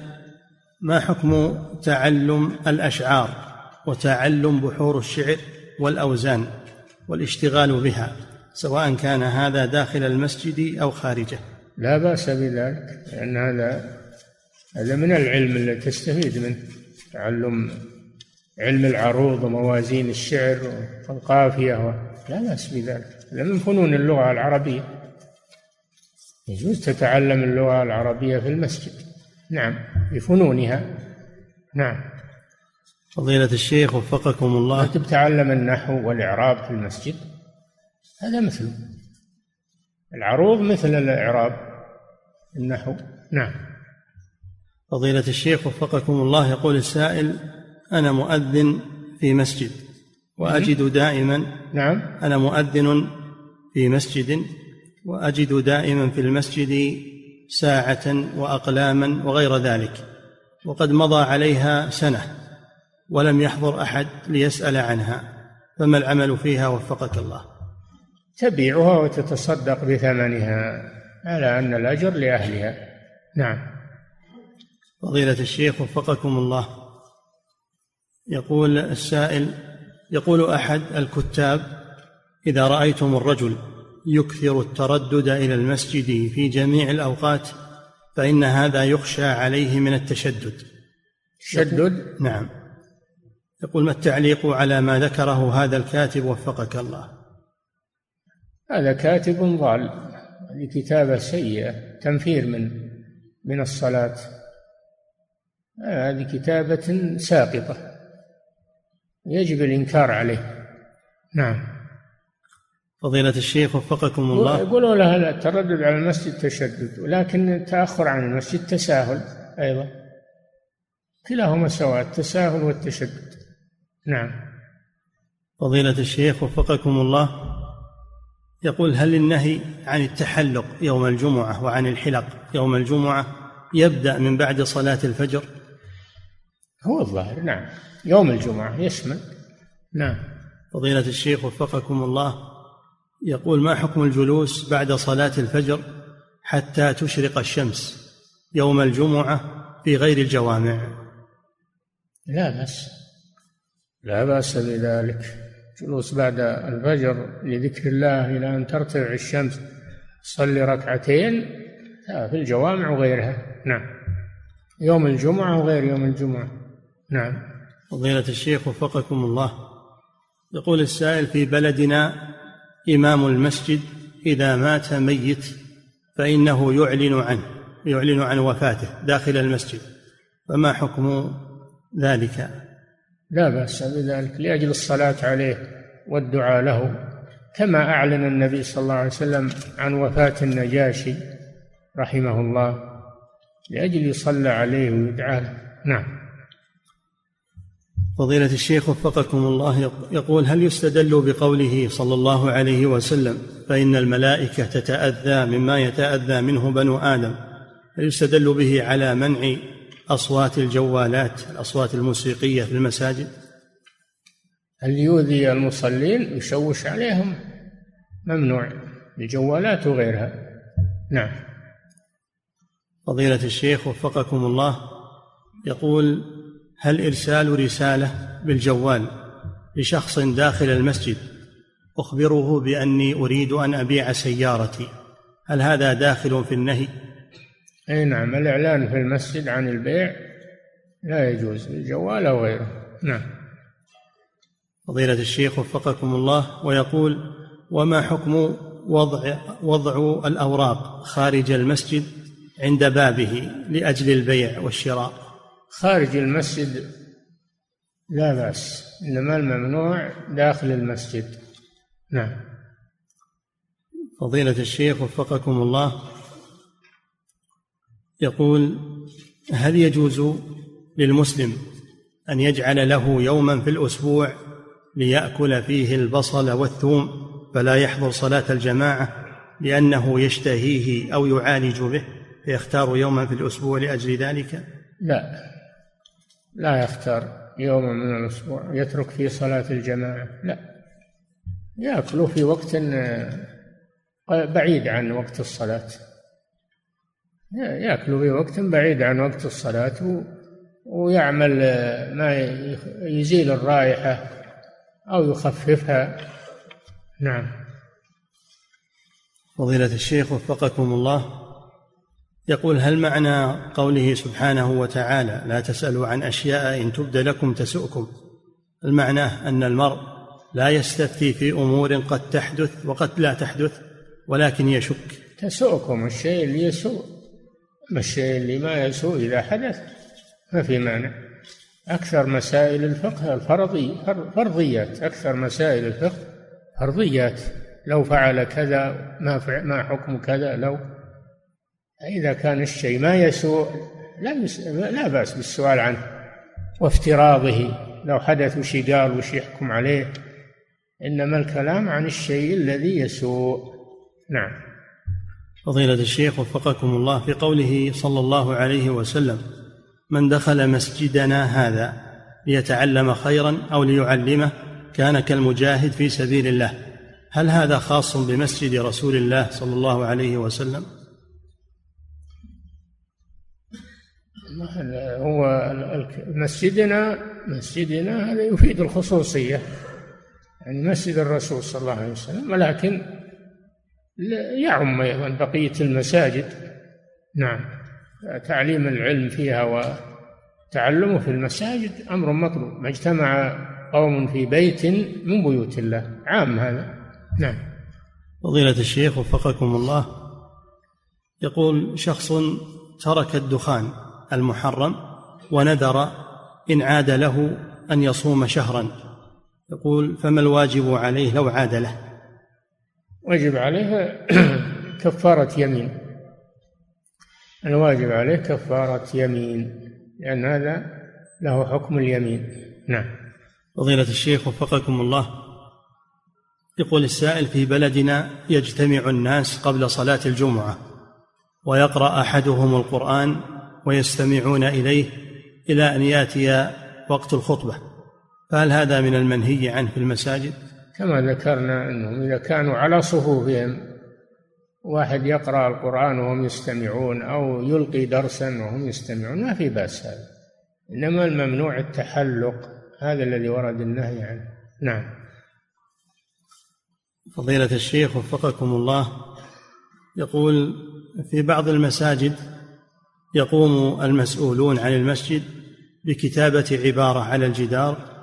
ما حكم تعلم الأشعار وتعلم بحور الشعر والأوزان والاشتغال بها؟ سواء كان هذا داخل المسجد أو خارجه. لا بأس بذلك لأن هذا هذا من العلم الذي تستفيد منه تعلم علم العروض وموازين الشعر والقافية لا بأس بذلك. هذا من فنون اللغة العربية. يجوز تتعلم اللغة العربية في المسجد. نعم بفنونها. نعم. فضيلة الشيخ وفقكم الله. تتعلم النحو والإعراب في المسجد. هذا مثله. العروض مثل الإعراب. النحو نعم. فضيلة الشيخ وفقكم الله يقول السائل أنا مؤذن في مسجد وأجد دائما نعم. أنا مؤذن في مسجد وأجد دائما في المسجد ساعة وأقلاما وغير ذلك وقد مضى عليها سنة ولم يحضر أحد ليسأل عنها فما العمل فيها؟ وفقك الله. تبيعها وتتصدق بثمنها على أن الأجر لأهلها. نعم. فضيلة الشيخ وفقكم الله. يقول السائل يقول أحد الكتاب إذا رأيتم الرجل يكثر التردد إلى المسجد في جميع الأوقات فإن هذا يخشى عليه من التشدد. تشدد؟ نعم. يقول ما التعليق على ما ذكره هذا الكاتب وفقك الله؟ هذا كاتب ضال هذه كتابة سيئة تنفير من من الصلاة. هذه كتابة ساقطة يجب الإنكار عليه. نعم. فضيلة الشيخ وفقكم الله. يقولوا له التردد على المسجد تشدد ولكن التأخر عن المسجد تساهل أيضا. كلاهما سواء التساهل والتشدد. نعم. فضيلة الشيخ وفقكم الله. يقول هل النهي عن التحلق يوم الجمعة وعن الحلق يوم الجمعة يبدأ من بعد صلاة الفجر؟ هو الظاهر نعم. يوم الجمعة يشمل. نعم. فضيلة الشيخ وفقكم الله يقول ما حكم الجلوس بعد صلاة الفجر حتى تشرق الشمس يوم الجمعة في غير الجوامع؟ لا بأس. لا بأس بذلك. جلوس بعد الفجر لذكر الله إلى أن ترتفع الشمس صلي ركعتين في الجوامع وغيرها. نعم. يوم الجمعة وغير يوم الجمعة. نعم. فضيلة الشيخ وفقكم الله. يقول السائل في بلدنا إمام المسجد إذا مات ميت فإنه يعلن عنه يعلن عن وفاته داخل المسجد. فما حكم ذلك؟ لا بأس بذلك لأجل الصلاة عليه والدعاء له كما أعلن النبي صلى الله عليه وسلم عن وفاة النجاشي رحمه الله لأجل يصلى عليه ويدعى له. نعم. فضيلة الشيخ وفقكم الله يقول هل يستدل بقوله صلى الله عليه وسلم فإن الملائكة تتأذى مما يتأذى منه بنو آدم؟ هل يستدل به على منع أصوات الجوالات الأصوات الموسيقية في المساجد؟ هل يؤذي المصلين؟ يشوش عليهم. ممنوع. الجوالات وغيرها. نعم. فضيلة الشيخ وفقكم الله يقول هل إرسال رسالة بالجوال لشخص داخل المسجد أخبره بأني أريد أن أبيع سيارتي؟ هل هذا داخل في النهي؟ أي نعم الإعلان في المسجد عن البيع لا يجوز بالجوال أو غيره. نعم. فضيلة الشيخ وفقكم الله ويقول وما حكم وضع وضع الأوراق خارج المسجد عند بابه لأجل البيع والشراء؟ خارج المسجد لا بأس إنما الممنوع داخل المسجد. نعم. فضيلة الشيخ وفقكم الله يقول هل يجوز للمسلم أن يجعل له يوما في الأسبوع ليأكل فيه البصل والثوم فلا يحضر صلاة الجماعة لأنه يشتهيه أو يعالج به فيختار يوما في الأسبوع لأجل ذلك؟ لا لا يختار يوما من الأسبوع يترك فيه صلاة الجماعة لا. يأكل في وقت بعيد عن وقت الصلاة. يأكل في وقت بعيد عن وقت الصلاة ويعمل ما يزيل الرائحة أو يخففها. نعم. فضيلة الشيخ وفقكم الله. يقول هل معنى قوله سبحانه وتعالى لا تسألوا عن أشياء إن تبد لكم تسؤكم؟ المعنى أن المرء لا يستفتي في أمور قد تحدث وقد لا تحدث ولكن يشك؟ تسؤكم الشيء اللي يسوء. أما الشيء اللي ما يسوء إذا حدث ما في مانع. أكثر مسائل الفقه الفرضي فرضيات. أكثر مسائل الفقه فرضيات. لو فعل كذا ما ما حكم كذا لو إذا كان الشيء ما يسوء لا لا بأس بالسؤال عنه وافتراضه. لو حدث وش قال وش يحكم عليه إنما الكلام عن الشيء الذي يسوء. نعم. فضيلة الشيخ وفقكم الله في قوله صلى الله عليه وسلم من دخل مسجدنا هذا ليتعلم خيرا أو ليعلمه كان كالمجاهد في سبيل الله هل هذا خاص بمسجد رسول الله صلى الله عليه وسلم؟ هو مسجدنا مسجدنا هذا يفيد الخصوصية يعني مسجد الرسول صلى الله عليه وسلم ولكن يعم أيضا بقية المساجد. نعم. تعليم العلم فيها وتعلمه في المساجد أمر مطلوب. ما اجتمع قوم في بيت من بيوت الله. عام هذا. نعم. فضيلة الشيخ وفقكم الله يقول شخص ترك الدخان المحرم ونذر إن عاد له أن يصوم شهرا. يقول فما الواجب عليه لو عاد له؟ واجب عليه كفارة يمين. الواجب عليه كفارة يمين. لأن هذا له حكم اليمين. نعم. فضيلة الشيخ وفقكم الله. يقول السائل في بلدنا يجتمع الناس قبل صلاة الجمعة ويقرأ أحدهم القرآن ويستمعون إليه إلى أن يأتي وقت الخطبة. فهل هذا من المنهي عنه في المساجد؟ كما ذكرنا أنهم إذا كانوا على صفوفهم واحد يقرأ القرآن وهم يستمعون أو يلقي درسا وهم يستمعون ما في بأس هذا. إنما الممنوع التحلق هذا الذي ورد النهي عنه. نعم. فضيلة الشيخ وفقكم الله يقول في بعض المساجد يقوم المسؤولون عن المسجد بكتابة عبارة على الجدار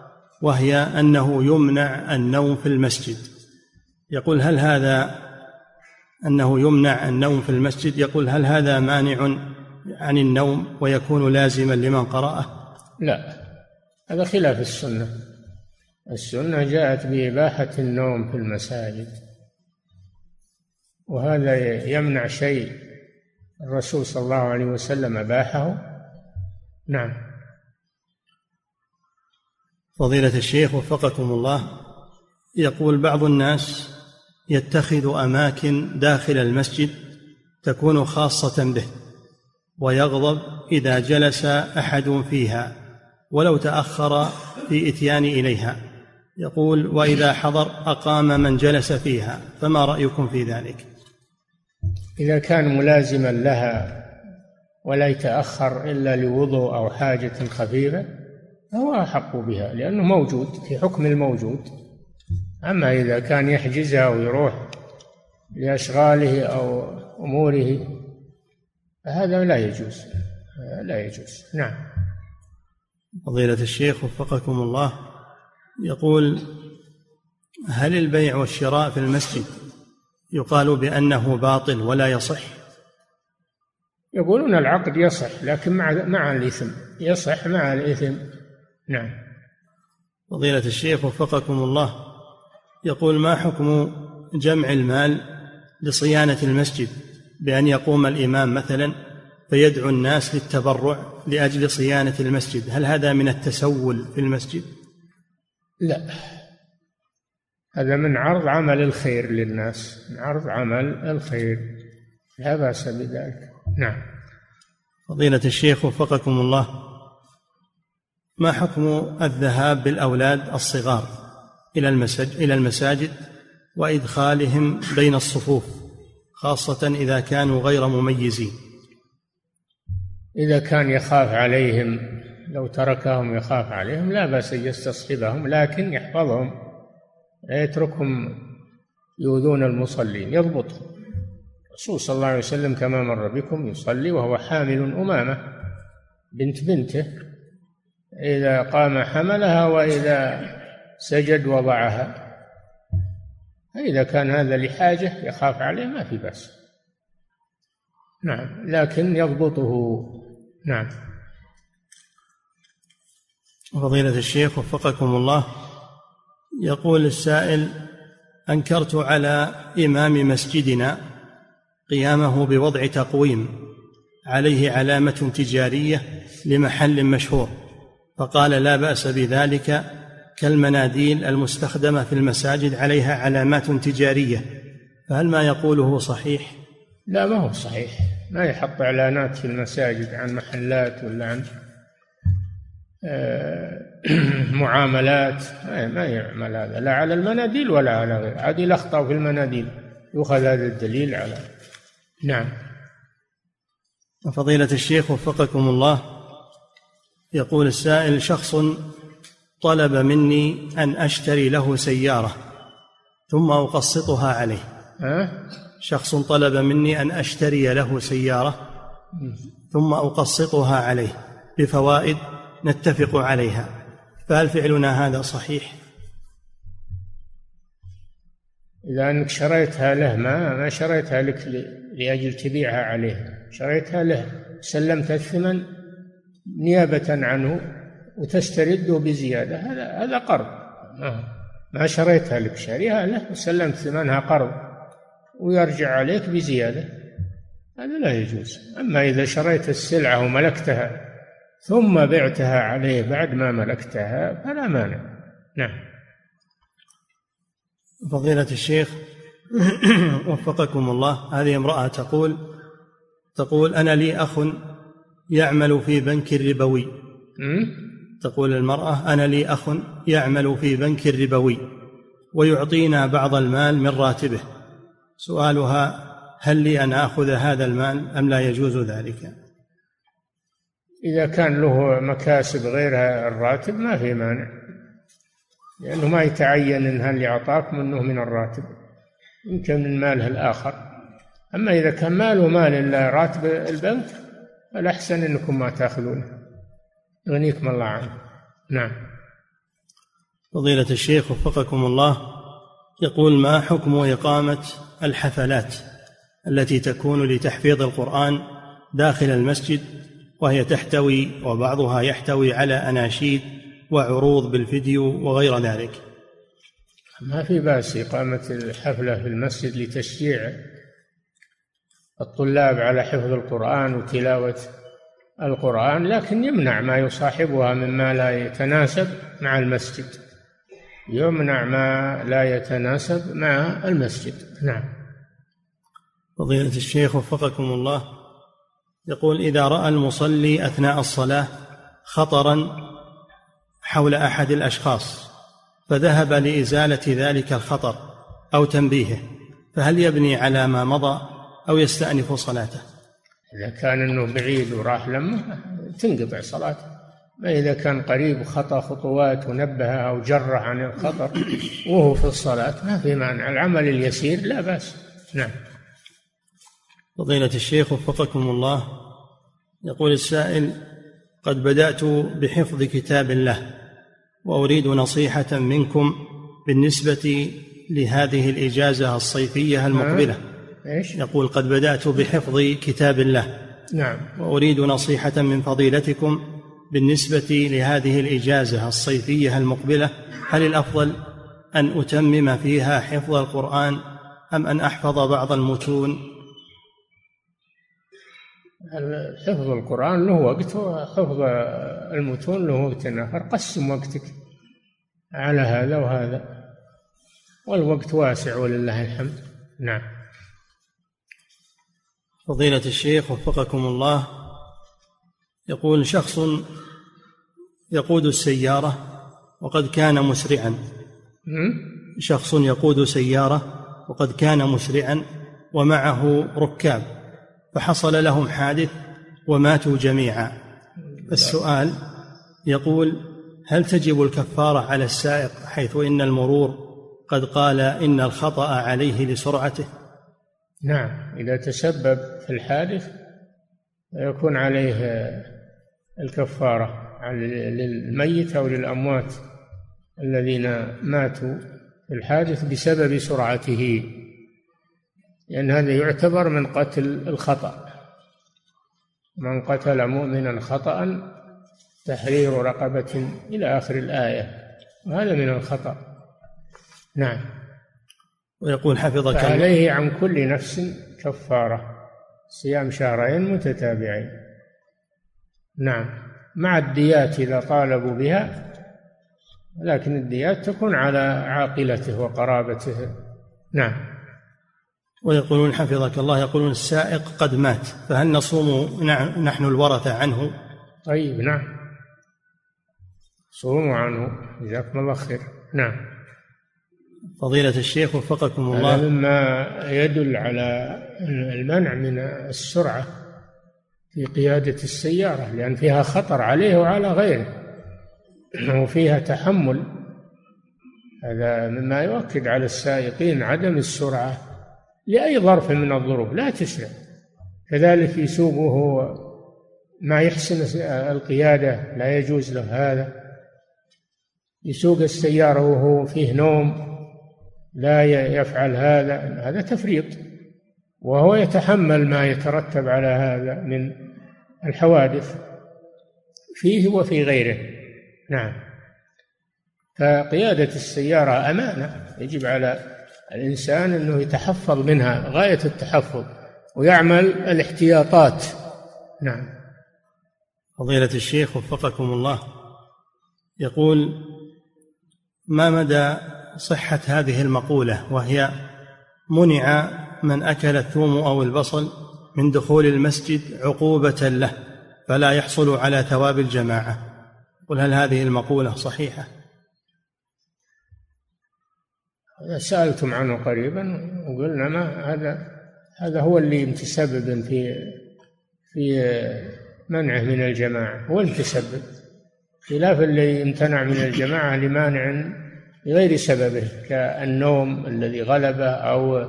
وهي أنه يمنع النوم في المسجد. يقول هل هذا أنه يمنع النوم في المسجد؟ يقول هل هذا مانع عن النوم ويكون لازما لمن قرأه؟ لا هذا خلاف السنة. السنة جاءت بإباحة النوم في المساجد وهذا يمنع شيء. الرسول صلى الله عليه وسلم أباحه؟ نعم. فضيلة الشيخ وفقكم الله يقول بعض الناس يتخذ أماكن داخل المسجد تكون خاصة به ويغضب إذا جلس أحد فيها ولو تأخر في إتيان إليها. يقول وإذا حضر أقام من جلس فيها فما رأيكم في ذلك؟ إذا كان ملازما لها ولا يتأخر إلا لوضوء أو حاجة خفيفة فهو أحق بها لأنه موجود في حكم الموجود. أما إذا كان يحجزها ويروح لأشغاله أو أموره فهذا لا يجوز. لا يجوز. نعم. فضيلة الشيخ وفقكم الله يقول هل البيع والشراء في المسجد يقال بأنه باطل ولا يصح؟ يقولون العقد يصح لكن مع مع الإثم يصح مع الإثم. نعم. فضيلة الشيخ وفقكم الله يقول ما حكم جمع المال لصيانة المسجد بأن يقوم الإمام مثلا فيدعو الناس للتبرع لأجل صيانة المسجد؟ هل هذا من التسول في المسجد؟ لا. هذا من عرض عمل الخير للناس من عرض عمل الخير. لا بأس بذلك. نعم. فضيلة الشيخ وفقكم الله ما حكم الذهاب بالأولاد الصغار إلى المساجد إلى المساجد وإدخالهم بين الصفوف خاصة إذا كانوا غير مميزين؟ إذا كان يخاف عليهم لو تركهم يخاف عليهم لا بأس أن يستصحبهم لكن يحفظهم لا يتركهم يؤذون المصلين يضبطهم. الرسول صلى الله عليه وسلم كما مر بكم يصلي وهو حامل أمامة بنت بنته إذا قام حملها وإذا سجد وضعها. فإذا كان هذا لحاجة يخاف عليه ما في بأس. نعم لكن يضبطه. نعم. فضيلة الشيخ وفقكم الله يقول السائل أنكرت على إمام مسجدنا قيامه بوضع تقويم عليه علامة تجارية لمحل مشهور. فقال لا بأس بذلك كالمناديل المستخدمة في المساجد عليها علامات تجارية فهل ما يقوله صحيح؟ لا ما هو صحيح. ما يحط إعلانات في المساجد عن محلات ولا عن آه، معاملات. ما يعمل هذا لا على المناديل ولا على غير هذه الأخطاء في المناديل يؤخذ هذا الدليل على. نعم. فضيلة الشيخ وفقكم الله يقول السائل شخص طلب مني أن أشتري له سيارة ثم أقسطها عليه ها؟ شخص طلب مني أن أشتري له سيارة ثم أقسطها عليه بفوائد نتفق عليها فهل فعلنا هذا صحيح؟ إذا أنك شريتها له ما ما شريتها لك لأجل تبيعها عليه شريتها له سلمت الثمن نيابة عنه وتسترده بزيادة هذا هذا قرض. ما, ما شريتها لك شاريها له وسلمت ثمنها قرض ويرجع عليك بزيادة. هذا لا يجوز. أما إذا شريت السلعة وملكتها ثم بعتها عليه بعد ما ملكتها فلا مانع. نعم. فضيلة الشيخ وفقكم الله هذه امرأة تقول تقول أنا لي أخ يعمل في بنك ربوي تقول المرأة أنا لي أخ يعمل في بنك ربوي ويعطينا بعض المال من راتبه. سؤالها هل لي أن آخذ هذا المال أم لا يجوز ذلك؟ إذا كان له مكاسب غير الراتب ما في مانع لأنه ما يتعين إن هل يعطاك منه من الراتب يمكن من ماله الآخر. أما إذا كان ماله مال إلا راتب البنك فالأحسن أنكم ما تأخذونه يغنيكم الله عنه. نعم. فضيلة الشيخ وفقكم الله يقول ما حكم إقامة الحفلات التي تكون لتحفيظ القرآن داخل المسجد وهي تحتوي وبعضها يحتوي على أناشيد وعروض بالفيديو وغير ذلك؟ ما في بأس إقامة الحفلة في المسجد لتشجيع الطلاب على حفظ القرآن وتلاوة القرآن لكن يمنع ما يصاحبها مما لا يتناسب مع المسجد. يمنع ما لا يتناسب مع المسجد. نعم. فضيلة الشيخ وفقكم الله. يقول إذا رأى المصلي أثناء الصلاة خطرا حول أحد الأشخاص فذهب لإزالة ذلك الخطر أو تنبيهه فهل يبني على ما مضى؟ أو يستأنف صلاته. إذا كان أنه بعيد وراح لمه تنقطع صلاته. ما إذا كان قريب خطأ خطوات ونبه أو جره عن الخطر وهو في الصلاة ما في مانع. العمل اليسير لا بأس. نعم. فضيلة الشيخ وفقكم الله. يقول السائل قد بدأت بحفظ كتاب الله وأريد نصيحة منكم بالنسبة لهذه الإجازة الصيفية المقبلة. إيش؟ يقول قد بدأت بحفظ كتاب الله نعم. وأريد نصيحة من فضيلتكم بالنسبة لهذه الإجازة الصيفية المقبلة. هل الأفضل أن أتمم فيها حفظ القرآن أم أن أحفظ بعض المتون؟ حفظ القرآن له وقت وحفظ المتون له وقت آخر. قسم وقتك على هذا وهذا. والوقت واسع ولله الحمد. نعم. فضيلة الشيخ وفقكم الله. يقول شخص يقود السيارة وقد كان مسرعا. شخص يقود سيارة وقد كان مسرعا ومعه ركاب فحصل لهم حادث وماتوا جميعا. السؤال يقول هل تجب الكفارة على السائق حيث إن المرور قد قال إن الخطأ عليه لسرعته؟ نعم إذا تسبب في الحادث يكون عليه الكفارة للميت أو للأموات الذين ماتوا في الحادث بسبب سرعته لأن هذا يعتبر من قتل الخطأ. من قتل مؤمنا خطأ تحرير رقبة إلى آخر الآية وهذا من الخطأ. نعم. ويقول حفظك فعليه عن كل نفس كفارة صيام شهرين متتابعين. نعم مع الديات إذا طالبوا بها لكن الديات تكون على عاقلته وقرابته. نعم. ويقولون حفظك الله يقولون السائق قد مات فهل نصوم نحن الورثة عنه؟ طيب نعم. صوموا عنه جزاكم الله خير. نعم. فضيلة الشيخ وفقكم الله. هذا مما يدل على المنع من السرعة في قيادة السيارة لأن فيها خطر عليه وعلى غيره وفيها تحمل. هذا مما يؤكد على السائقين عدم السرعة لأي ظرف من الظروف لا تسرع. كذلك يسوق وهو ما يحسن القيادة لا يجوز له هذا. يسوق السيارة وهو فيه نوم. لا يفعل هذا هذا تفريط. وهو يتحمل ما يترتب على هذا من الحوادث فيه وفي غيره. نعم. فقيادة السيارة أمانة. يجب على الإنسان أنه يتحفظ منها غاية التحفظ ويعمل الاحتياطات. نعم. فضيلة الشيخ وفقكم الله يقول ما مدى صحة هذه المقولة وهي منع من أكل الثوم أو البصل من دخول المسجد عقوبة له فلا يحصل على ثواب الجماعة. قل هل هذه المقولة صحيحة؟ سألتم عنه قريبا وقلنا ما هذا هذا هو اللي متسبب في في منعه من الجماعة هو المتسبب. خلاف اللي امتنع من الجماعة لمانع بغير سببه كالنوم الذي غلبه أو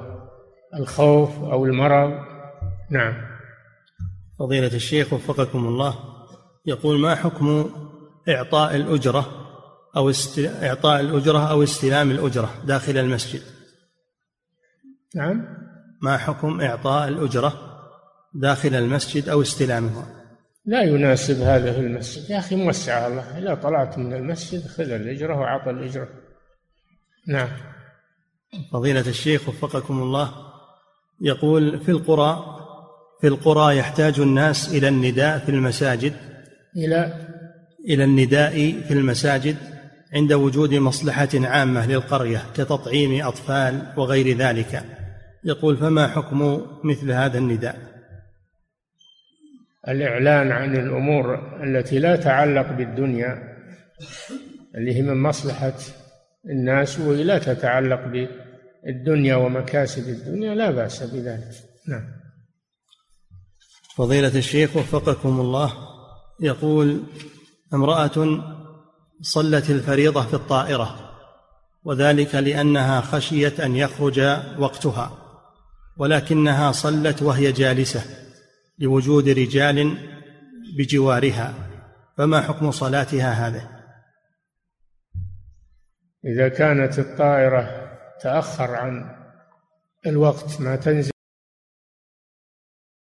الخوف أو المرض. نعم. فضيلة الشيخ وفقكم الله يقول ما حكم إعطاء الأجرة أو. إعطاء الأجرة أو استلام الأجرة داخل المسجد؟ نعم. ما حكم إعطاء الأجرة داخل المسجد أو استلامها؟ لا يناسب هذا في المسجد. يا أخي موسع الله إذا طلعت من المسجد خذ الأجرة وعطى الأجرة. نعم. فضيلة الشيخ وفقكم الله يقول في القرى في القرى يحتاج الناس إلى النداء في المساجد؟ إلى؟ إلى النداء في المساجد عند وجود مصلحة عامة للقرية كتطعيم أطفال وغير ذلك. يقول فما حكم مثل هذا النداء؟ الإعلان عن الأمور التي لا تعلق بالدنيا اللي هي من مصلحة الناس ولا تتعلق بالدنيا ومكاسب الدنيا لا بأس بذلك. نعم. فضيلة الشيخ وفقكم الله يقول امرأة صلت الفريضة في الطائرة وذلك لأنها خشيت أن يخرج وقتها ولكنها صلت وهي جالسة لوجود رجال بجوارها فما حكم صلاتها هذه؟ إذا كانت الطائرة تأخر عن الوقت ما تنزل